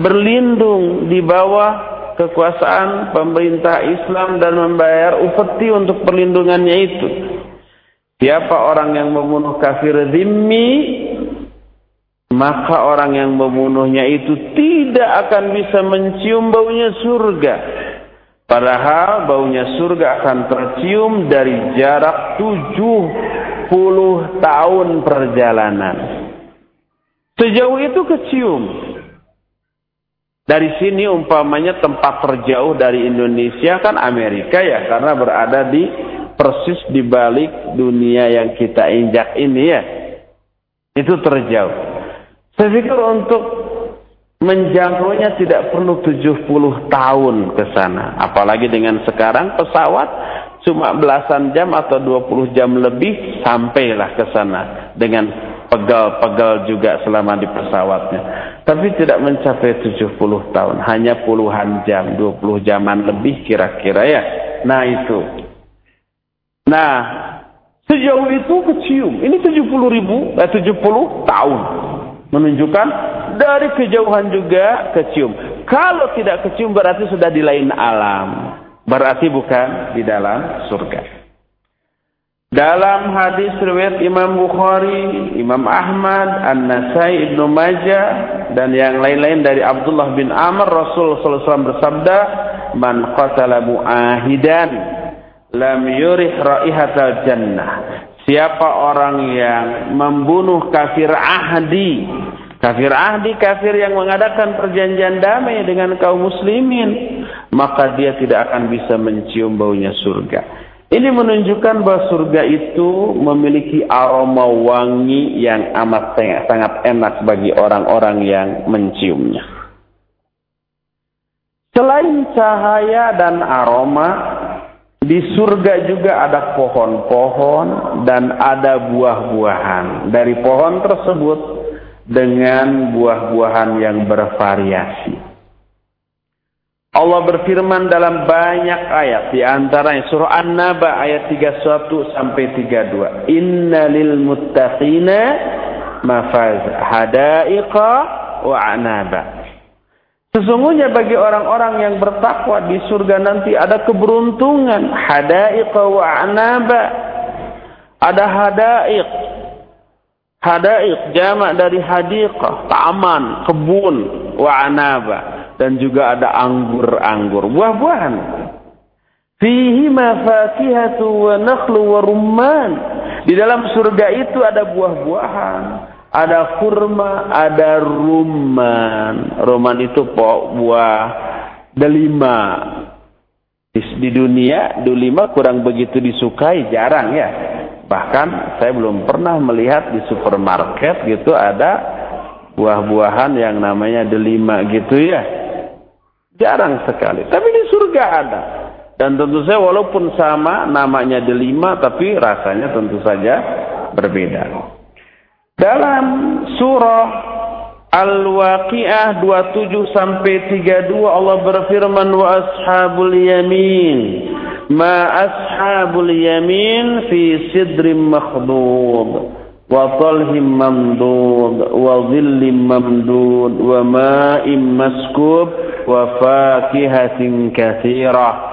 berlindung di bawah kekuasaan pemerintah Islam dan membayar upeti untuk perlindungannya itu. Siapa orang yang membunuh kafir zimmi, maka orang yang membunuhnya itu tidak akan bisa mencium baunya surga. Padahal baunya surga akan tercium dari jarak 70 tahun perjalanan. Sejauh itu kecium. Dari sini umpamanya tempat terjauh dari Indonesia kan Amerika ya karena berada di persis di balik dunia yang kita injak ini ya. Itu terjauh. Saya pikir untuk menjangkaunya tidak perlu 70 tahun ke sana. Apalagi dengan sekarang pesawat cuma belasan jam atau 20 jam lebih sampailah ke sana dengan pegal-pegal juga selama di pesawatnya. Tapi tidak mencapai 70 tahun, hanya puluhan jam, 20 jaman lebih kira-kira ya. Nah itu. Nah, sejauh itu kecium. Ini 70 ribu, eh, 70 tahun. Menunjukkan dari kejauhan juga kecium. Kalau tidak kecium berarti sudah di lain alam. Berarti bukan di dalam surga. Dalam hadis riwayat Imam Bukhari, Imam Ahmad, An-Nasai, Ibnu Majah dan yang lain-lain dari Abdullah bin Amr Rasul wasallam bersabda, "Man qatala muahidan lam yurih raihatal jannah. Siapa orang yang membunuh kafir ahdi, kafir ahdi kafir yang mengadakan perjanjian damai dengan kaum muslimin, maka dia tidak akan bisa mencium baunya surga. Ini menunjukkan bahwa surga itu memiliki aroma wangi yang amat sangat enak bagi orang-orang yang menciumnya. Selain cahaya dan aroma, di surga juga ada pohon-pohon dan ada buah-buahan. Dari pohon tersebut dengan buah-buahan yang bervariasi. Allah berfirman dalam banyak ayat di antaranya surah An-Naba ayat 31 sampai 32. Inna lil muttaqina mafaz hadaiqa wa anaba. Sesungguhnya bagi orang-orang yang bertakwa di surga nanti ada keberuntungan. Hadaiqa wa anaba. Ada hadaik. Hadaik jamak dari hadiqah, taman, kebun, wa anaba. Dan juga ada anggur-anggur, buah-buahan. Fihi mafakihatu wa nakhlu wa rumman. Di dalam surga itu ada buah-buahan ada kurma, ada rumman. Rumman itu po, buah delima. Di dunia, delima kurang begitu disukai, jarang ya. Bahkan saya belum pernah melihat di supermarket gitu ada buah-buahan yang namanya delima gitu ya. Jarang sekali. Tapi di surga ada. Dan tentu saja walaupun sama namanya delima tapi rasanya tentu saja berbeda. Dalam surah Al-Waqiah 27 sampai 32 Allah berfirman wa ashabul yamin ma ashabul yamin fi sidrim makhdud wa talhim mamdud wa وَمَا mamdud wa ma'im maskub wa fakihatin katsirah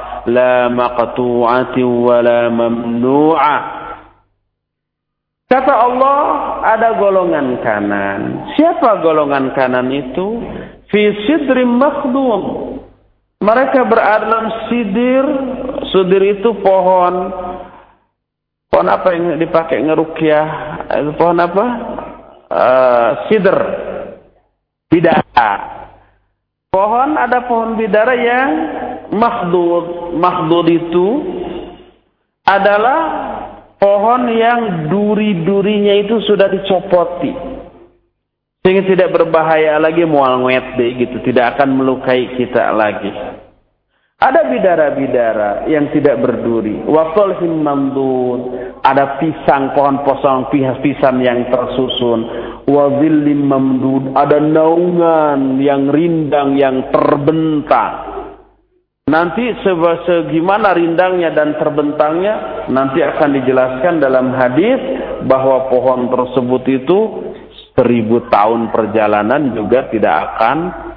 Kata Allah ada golongan kanan. Siapa golongan kanan itu? Fi sidri. Mereka berada dalam sidir. Sidir itu pohon Pohon apa yang dipakai ngerukyah? Pohon apa? Uh, sidr. Bidara. Pohon ada pohon bidara yang makhdud. Makhdud itu adalah pohon yang duri-durinya itu sudah dicopoti. Sehingga tidak berbahaya lagi mual deh gitu. Tidak akan melukai kita lagi. Ada bidara-bidara yang tidak berduri. Wafal mamdud. Ada pisang, pohon posong, pisang yang tersusun. Wazillim mamdud. Ada naungan yang rindang, yang terbentang. Nanti segimana rindangnya dan terbentangnya nanti akan dijelaskan dalam hadis bahwa pohon tersebut itu seribu tahun perjalanan juga tidak akan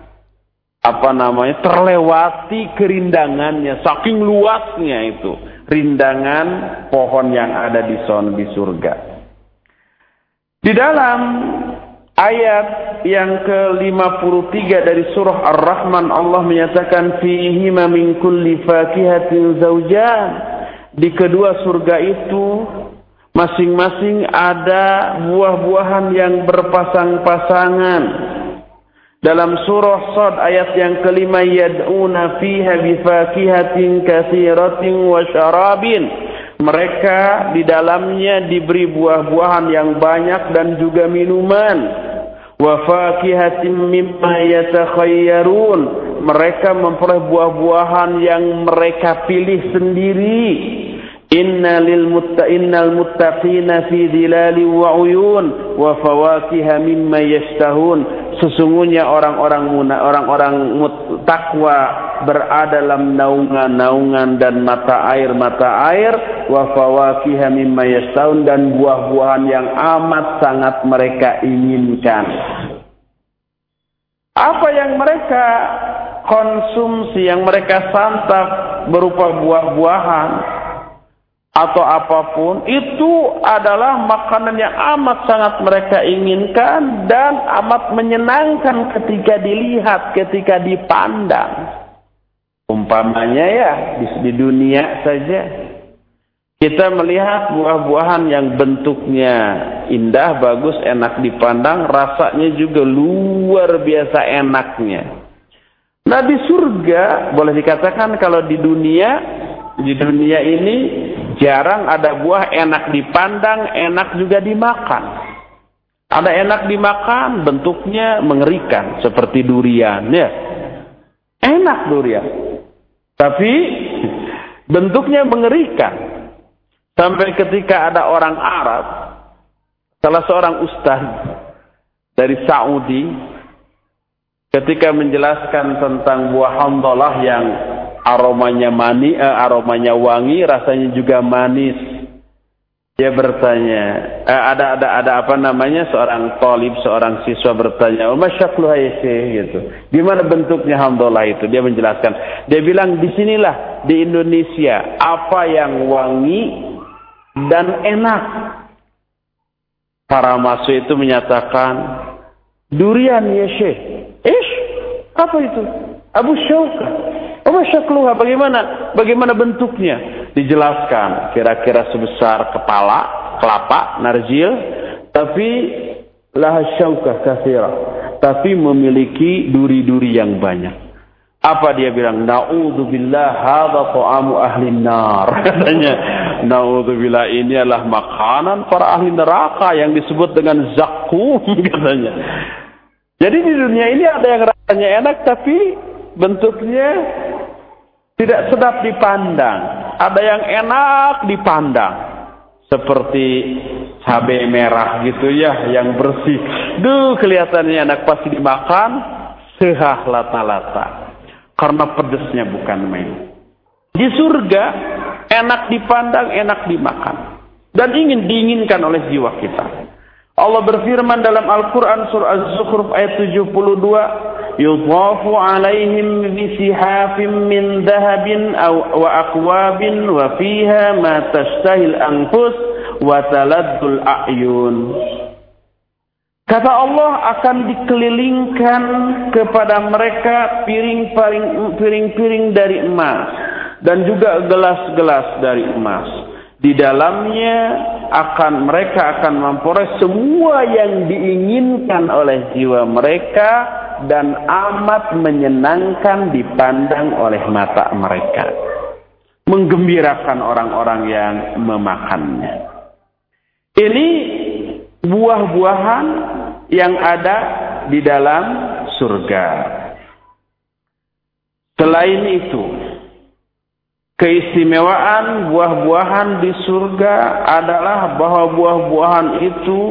apa namanya terlewati kerindangannya saking luasnya itu rindangan pohon yang ada di son di surga. Di dalam ayat yang ke-53 dari surah Ar-Rahman Allah menyatakan fihi min kulli fakihatin zawjan. Di kedua surga itu masing-masing ada buah-buahan yang berpasang-pasangan dalam surah Sad ayat yang kelima yad'una fiha bifakihatin katsiratin wa syarabin. Mereka di dalamnya diberi buah-buahan yang banyak dan juga minuman. Wa fakihatin mimma yatakhayyarun. Mereka memperoleh buah-buahan yang mereka pilih sendiri. Inna lil mutta innal muttaqina fi dhilali wa uyun wa fawakiha mimma yashtahun sesungguhnya orang-orang orang-orang takwa berada dalam naungan-naungan dan mata air-mata air wa fawakiha mimma yastaun dan buah-buahan yang amat sangat mereka inginkan. Apa yang mereka konsumsi, yang mereka santap berupa buah-buahan, atau apa pun itu adalah makanan yang amat sangat mereka inginkan dan amat menyenangkan ketika dilihat, ketika dipandang. Umpamanya ya di, di dunia saja kita melihat buah-buahan yang bentuknya indah, bagus, enak dipandang, rasanya juga luar biasa enaknya. Nah di surga boleh dikatakan kalau di dunia di dunia ini jarang ada buah enak dipandang, enak juga dimakan. Ada enak dimakan, bentuknya mengerikan seperti durian, ya. Enak durian. Tapi bentuknya mengerikan. Sampai ketika ada orang Arab, salah seorang ustaz dari Saudi, ketika menjelaskan tentang buah hamdalah yang aromanya mani, eh, aromanya wangi, rasanya juga manis. Dia bertanya, eh, ada ada ada apa namanya seorang talib, seorang siswa bertanya, "Oh, masyaklu gitu. Gimana bentuknya hamdalah itu?" Dia menjelaskan. Dia bilang, "Di sinilah di Indonesia apa yang wangi dan enak." Para masuk itu menyatakan, "Durian ya, Syekh." Ish, apa itu? Abu Syauka. Syakluha? Bagaimana? Bagaimana bentuknya? Dijelaskan. Kira-kira sebesar kepala, kelapa, narjil. Tapi lah syaukah kathira. Tapi memiliki duri-duri yang banyak. Apa dia bilang? Na'udzubillah hadha ta'amu ahli nar. Katanya, na'udzubillah ini adalah makanan para ahli neraka yang disebut dengan zakum katanya. Jadi di dunia ini ada yang rasanya enak tapi bentuknya tidak sedap dipandang. Ada yang enak dipandang. Seperti cabai merah gitu ya, yang bersih. Duh, kelihatannya enak pasti dimakan. Sehah lata-lata. Karena pedesnya bukan main. Di surga, enak dipandang, enak dimakan. Dan ingin diinginkan oleh jiwa kita. Allah berfirman dalam Al-Quran surah Az-Zukhruf ayat 72, "Yudhafu alaihim bisihafin min dhahabin aw wa aqwabin wa fiha ma tashtahil anfus wa taladdul a'yun." Kata Allah akan dikelilingkan kepada mereka piring-piring dari emas dan juga gelas-gelas dari emas di dalamnya akan mereka akan memperoleh semua yang diinginkan oleh jiwa mereka dan amat menyenangkan dipandang oleh mata mereka. Menggembirakan orang-orang yang memakannya. Ini buah-buahan yang ada di dalam surga. Selain itu, keistimewaan buah-buahan di surga adalah bahwa buah-buahan itu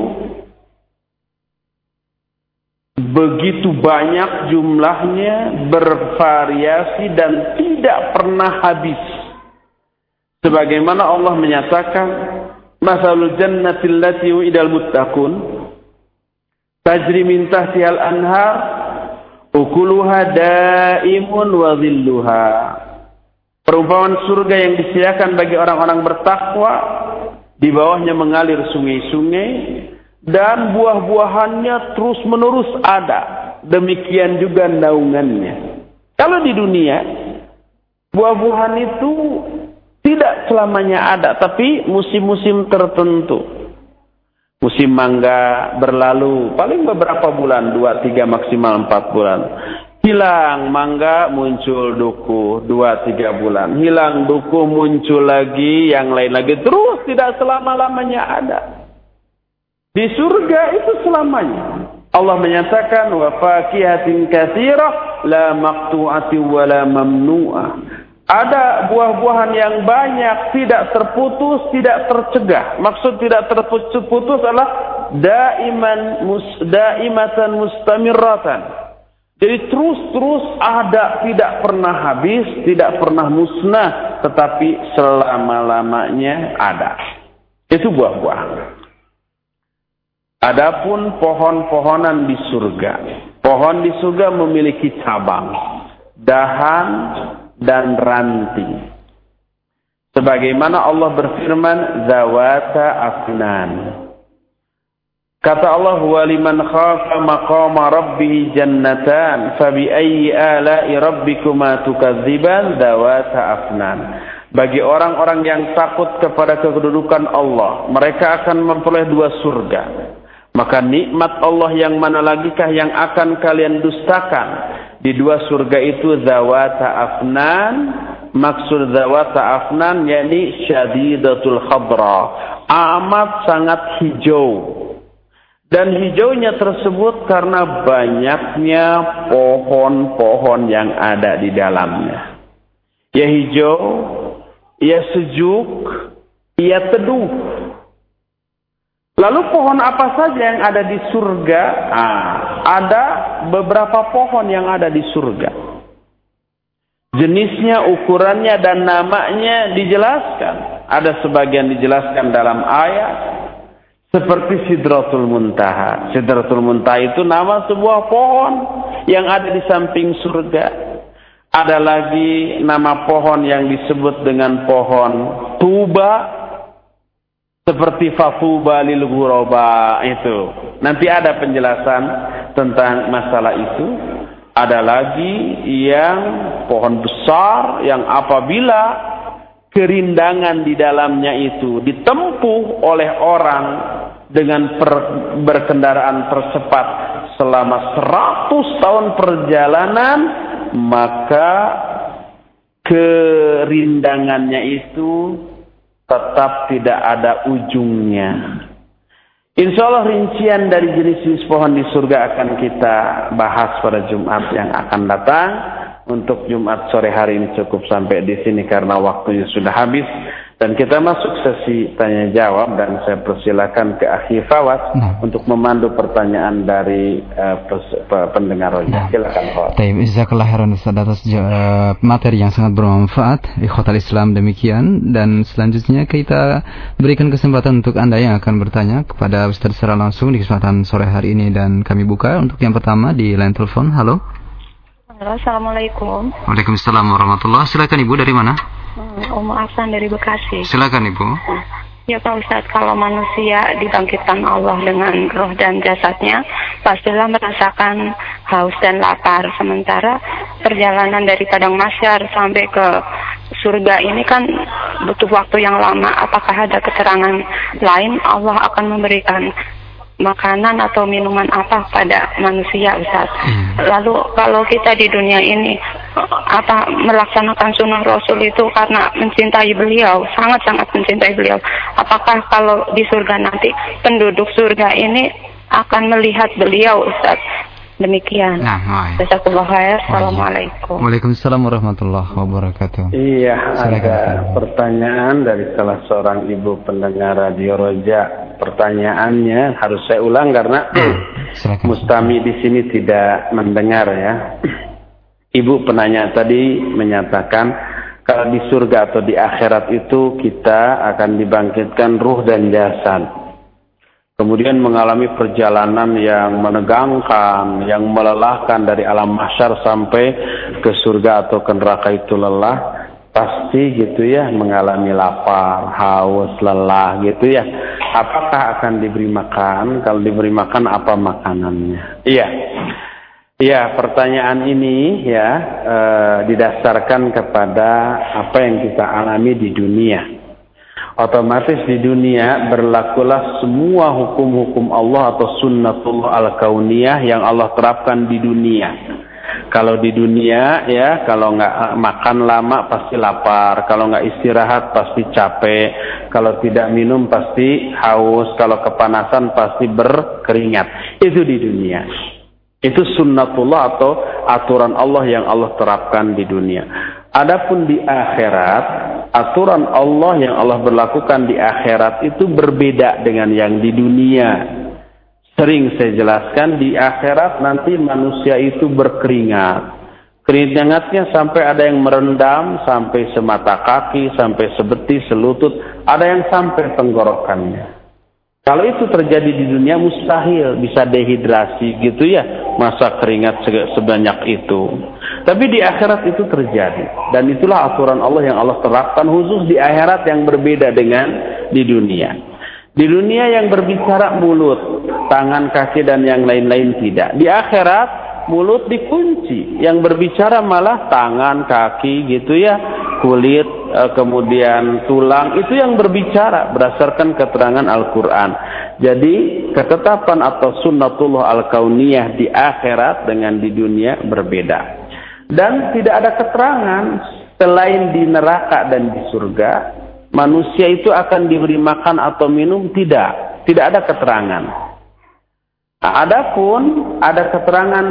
begitu banyak jumlahnya, bervariasi dan tidak pernah habis. Sebagaimana Allah menyatakan, "Masalul jannati allati wa'idal muttaqun tajri min tahtihal anhar ukuluha daimun wa dhilluha." Perumpamaan surga yang disediakan bagi orang-orang bertakwa, di bawahnya mengalir sungai-sungai, dan buah-buahannya terus-menerus ada. Demikian juga naungannya. Kalau di dunia, buah-buahan itu tidak selamanya ada, tapi musim-musim tertentu. Musim mangga berlalu, paling beberapa bulan, dua, tiga, maksimal empat bulan. Hilang mangga muncul duku dua tiga bulan. Hilang duku muncul lagi yang lain lagi. Terus tidak selama-lamanya ada. Di surga itu selamanya. Allah menyatakan wa fakihatin katsirah la maqtu'ati wa la mamnu'ah. Ada buah-buahan yang banyak tidak terputus, tidak tercegah. Maksud tidak terputus adalah daiman mus, daimatan mustamirratan jadi terus-terus ada, tidak pernah habis, tidak pernah musnah, tetapi selama-lamanya ada. Itu buah-buah. Adapun pohon-pohonan di surga. Pohon di surga memiliki cabang, dahan, dan ranting. Sebagaimana Allah berfirman, Zawata afnan. Kata Allah, "Wa liman khafa maqama rabbih jannatan, fa bi ayyi ala'i rabbikuma tukadziban dawata afnan." Bagi orang-orang yang takut kepada kedudukan Allah, mereka akan memperoleh dua surga. Maka nikmat Allah yang mana lagikah yang akan kalian dustakan? Di dua surga itu zawata afnan, maksud zawata afnan yakni syadidatul khadra, amat sangat hijau dan hijaunya tersebut karena banyaknya pohon-pohon yang ada di dalamnya. Ya hijau, ya sejuk, ya teduh. Lalu pohon apa saja yang ada di surga? Ah, ada beberapa pohon yang ada di surga. Jenisnya, ukurannya, dan namanya dijelaskan. Ada sebagian dijelaskan dalam ayat, seperti Sidratul Muntaha. Sidratul Muntaha itu nama sebuah pohon yang ada di samping surga. Ada lagi nama pohon yang disebut dengan pohon tuba. Seperti fatuba lil ghuraba itu. Nanti ada penjelasan tentang masalah itu. Ada lagi yang pohon besar yang apabila kerindangan di dalamnya itu ditempuh oleh orang dengan per, berkendaraan tercepat selama 100 tahun perjalanan maka kerindangannya itu tetap tidak ada ujungnya. Insya Allah rincian dari jenis-jenis pohon di surga akan kita bahas pada Jumat yang akan datang. Untuk Jumat sore hari ini cukup sampai di sini karena waktunya sudah habis. Dan kita masuk sesi tanya jawab dan saya persilakan ke Akhi Fawaz nah. untuk memandu pertanyaan dari uh, pes, pendengar. Nah. Silakan Fawaz. Baik, jazakallah khairan atas uh, materi yang sangat bermanfaat. Ikhwatal Islam demikian dan selanjutnya kita berikan kesempatan untuk Anda yang akan bertanya kepada Ustaz secara langsung di kesempatan sore hari ini dan kami buka untuk yang pertama di line telepon. Halo. Halo, Assalamualaikum. Waalaikumsalam warahmatullahi Silakan Ibu dari mana? Umu Afsan dari Bekasi. Silakan Ibu. Ya Pak Ustadz, kalau manusia dibangkitkan Allah dengan roh dan jasadnya, pastilah merasakan haus dan lapar. Sementara perjalanan dari padang masyar sampai ke surga ini kan butuh waktu yang lama. Apakah ada keterangan lain Allah akan memberikan makanan atau minuman apa pada manusia Ustaz. Hmm. Lalu kalau kita di dunia ini apa melaksanakan sunnah Rasul itu karena mencintai beliau, sangat-sangat mencintai beliau. Apakah kalau di surga nanti penduduk surga ini akan melihat beliau Ustaz Demikian. Nah, khair. Assalamualaikum. Waalaikumsalam warahmatullahi wabarakatuh. Iya, ada pertanyaan dari salah seorang ibu pendengar Radio Roja. Pertanyaannya harus saya ulang karena Silakan. Mustami di sini tidak mendengar ya. Ibu penanya tadi menyatakan kalau di surga atau di akhirat itu kita akan dibangkitkan ruh dan jasad kemudian mengalami perjalanan yang menegangkan, yang melelahkan dari alam mahsyar sampai ke surga atau ke neraka itu lelah, pasti gitu ya mengalami lapar, haus, lelah gitu ya. Apakah akan diberi makan? Kalau diberi makan apa makanannya? Iya. Iya, pertanyaan ini ya e, didasarkan kepada apa yang kita alami di dunia otomatis di dunia berlakulah semua hukum-hukum Allah atau sunnatullah al-kauniyah yang Allah terapkan di dunia. Kalau di dunia ya, kalau nggak makan lama pasti lapar, kalau nggak istirahat pasti capek, kalau tidak minum pasti haus, kalau kepanasan pasti berkeringat. Itu di dunia. Itu sunnatullah atau aturan Allah yang Allah terapkan di dunia. Adapun di akhirat, aturan Allah yang Allah berlakukan di akhirat itu berbeda dengan yang di dunia. Sering saya jelaskan di akhirat nanti manusia itu berkeringat. Keringatnya sampai ada yang merendam, sampai semata kaki, sampai sebetis, selutut, ada yang sampai tenggorokannya. Kalau itu terjadi di dunia mustahil bisa dehidrasi gitu ya, masa keringat sebanyak itu. Tapi di akhirat itu terjadi. Dan itulah aturan Allah yang Allah terapkan khusus di akhirat yang berbeda dengan di dunia. Di dunia yang berbicara mulut, tangan, kaki, dan yang lain-lain tidak. Di akhirat mulut dikunci. Yang berbicara malah tangan, kaki gitu ya. Kulit, eh, kemudian tulang. Itu yang berbicara berdasarkan keterangan Al-Quran. Jadi ketetapan atau sunnatullah al-kauniyah di akhirat dengan di dunia berbeda. Dan tidak ada keterangan selain di neraka dan di surga, manusia itu akan diberi makan atau minum tidak, tidak ada keterangan. Nah, adapun ada keterangan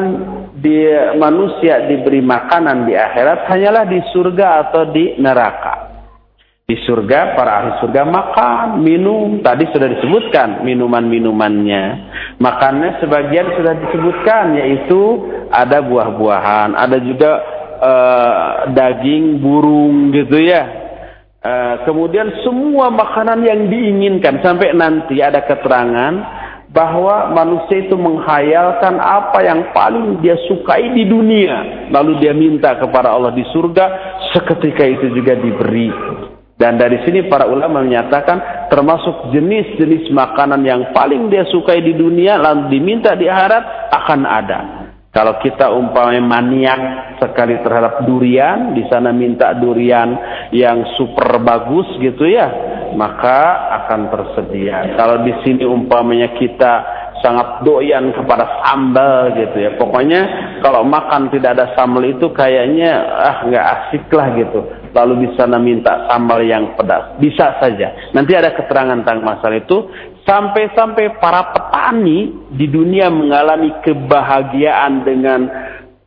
di manusia diberi makanan di akhirat hanyalah di surga atau di neraka. Di surga para ahli surga makan, minum, tadi sudah disebutkan minuman-minumannya. Makannya sebagian sudah disebutkan yaitu ada buah-buahan, ada juga uh, daging burung gitu ya. Uh, kemudian semua makanan yang diinginkan sampai nanti ada keterangan bahwa manusia itu menghayalkan apa yang paling dia sukai di dunia lalu dia minta kepada Allah di surga seketika itu juga diberi dan dari sini para ulama menyatakan termasuk jenis-jenis makanan yang paling dia sukai di dunia lalu diminta di akhirat akan ada. Kalau kita umpamanya maniak sekali terhadap durian, di sana minta durian yang super bagus gitu ya, maka akan tersedia. Kalau di sini umpamanya kita sangat doyan kepada sambal gitu ya. Pokoknya kalau makan tidak ada sambal itu kayaknya ah nggak asik lah gitu. Lalu di sana minta sambal yang pedas. Bisa saja. Nanti ada keterangan tentang masalah itu. Sampai-sampai para petani di dunia mengalami kebahagiaan dengan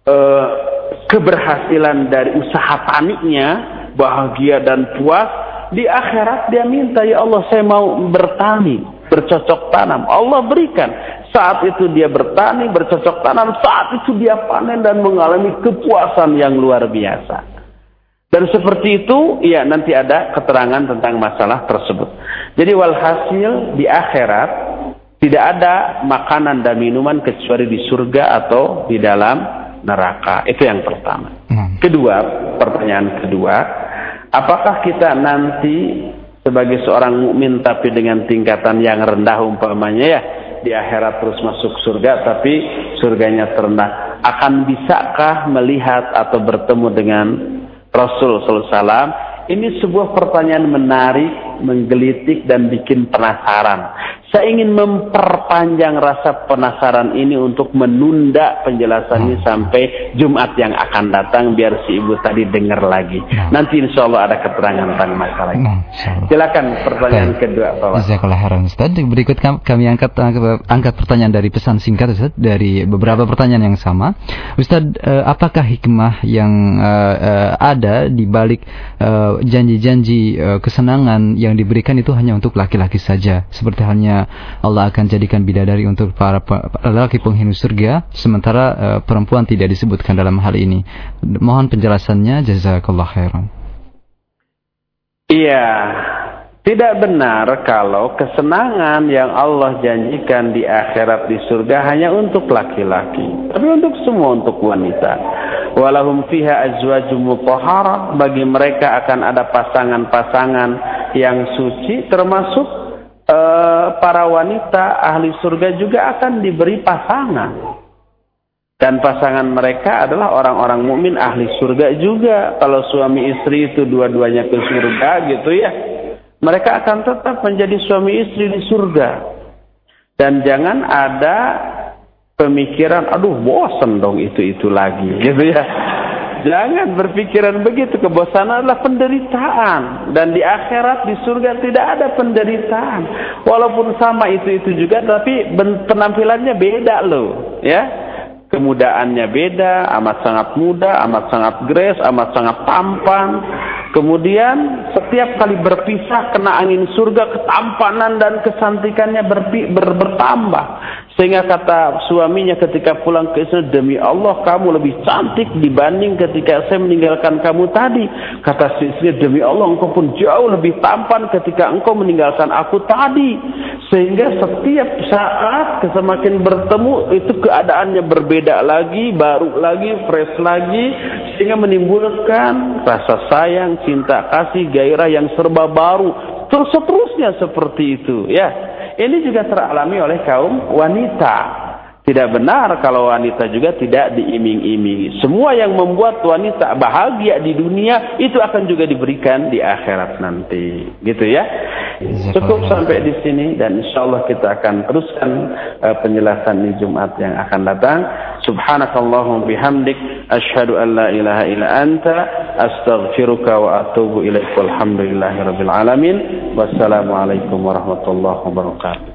uh, keberhasilan dari usaha taninya, bahagia dan puas Di akhirat dia minta, ya Allah saya mau bertani, bercocok tanam. Allah berikan. Saat itu dia bertani, bercocok tanam. Saat itu dia panen dan mengalami kepuasan yang luar biasa. Dan seperti itu, ya nanti ada keterangan tentang masalah tersebut. Jadi walhasil di akhirat tidak ada makanan dan minuman kecuali di surga atau di dalam neraka. Itu yang pertama. Hmm. Kedua, pertanyaan kedua, apakah kita nanti sebagai seorang mukmin tapi dengan tingkatan yang rendah umpamanya ya di akhirat terus masuk surga tapi surganya terendah akan bisakah melihat atau bertemu dengan Rasul SAW ini sebuah pertanyaan menarik, menggelitik dan bikin penasaran. Saya ingin memperpanjang rasa penasaran ini untuk menunda penjelasannya hmm. sampai Jumat yang akan datang biar si ibu tadi dengar lagi. Hmm. Nanti insya Allah ada keterangan tentang masalah ini. Hmm, Silakan pertanyaan Baik. kedua Pak. Jazakallah khairan Ustaz. Berikut kami angkat angkat pertanyaan dari pesan singkat Ustaz dari beberapa pertanyaan yang sama. Ustaz, eh, apakah hikmah yang uh, uh, ada di balik janji-janji kesenangan yang diberikan itu hanya untuk laki-laki saja seperti halnya Allah akan jadikan bidadari untuk para lelaki penghuni surga sementara uh, perempuan tidak disebutkan dalam hal ini. Mohon penjelasannya jazakallah khairan. Iya, tidak benar kalau kesenangan yang Allah janjikan di akhirat di surga hanya untuk laki-laki, tapi untuk semua untuk wanita. Walahum fiha azwajum mutahharah bagi mereka akan ada pasangan-pasangan yang suci termasuk para wanita ahli surga juga akan diberi pasangan. Dan pasangan mereka adalah orang-orang mukmin ahli surga juga. Kalau suami istri itu dua-duanya ke surga gitu ya. Mereka akan tetap menjadi suami istri di surga. Dan jangan ada pemikiran, aduh bosan dong itu-itu lagi gitu ya. Jangan berpikiran begitu. Kebosanan adalah penderitaan. Dan di akhirat, di surga tidak ada penderitaan. Walaupun sama itu-itu juga, tapi penampilannya beda loh. Ya, Kemudaannya beda, amat sangat muda, amat sangat grace, amat sangat tampan. Kemudian setiap kali berpisah kena angin surga, ketampanan dan kesantikannya ber, ber, bertambah. Sehingga kata suaminya ketika pulang ke istri, demi Allah kamu lebih cantik dibanding ketika saya meninggalkan kamu tadi. Kata istri, demi Allah engkau pun jauh lebih tampan ketika engkau meninggalkan aku tadi. Sehingga setiap saat semakin bertemu itu keadaannya berbeda lagi, baru lagi, fresh lagi. Sehingga menimbulkan rasa sayang, cinta kasih, gairah yang serba baru. Terus seterusnya seperti itu ya. Ini juga teralami oleh kaum wanita. Tidak benar kalau wanita juga tidak diiming-imingi. Semua yang membuat wanita bahagia di dunia itu akan juga diberikan di akhirat nanti. Gitu ya. Cukup sampai di sini dan insya Allah kita akan teruskan uh, penjelasan di Jumat yang akan datang. Subhanakallahum bihamdik asyhadu an la ilaha illa anta astaghfiruka wa atubu ilaik walhamdulillahi rabbil alamin. Wassalamualaikum warahmatullahi wabarakatuh.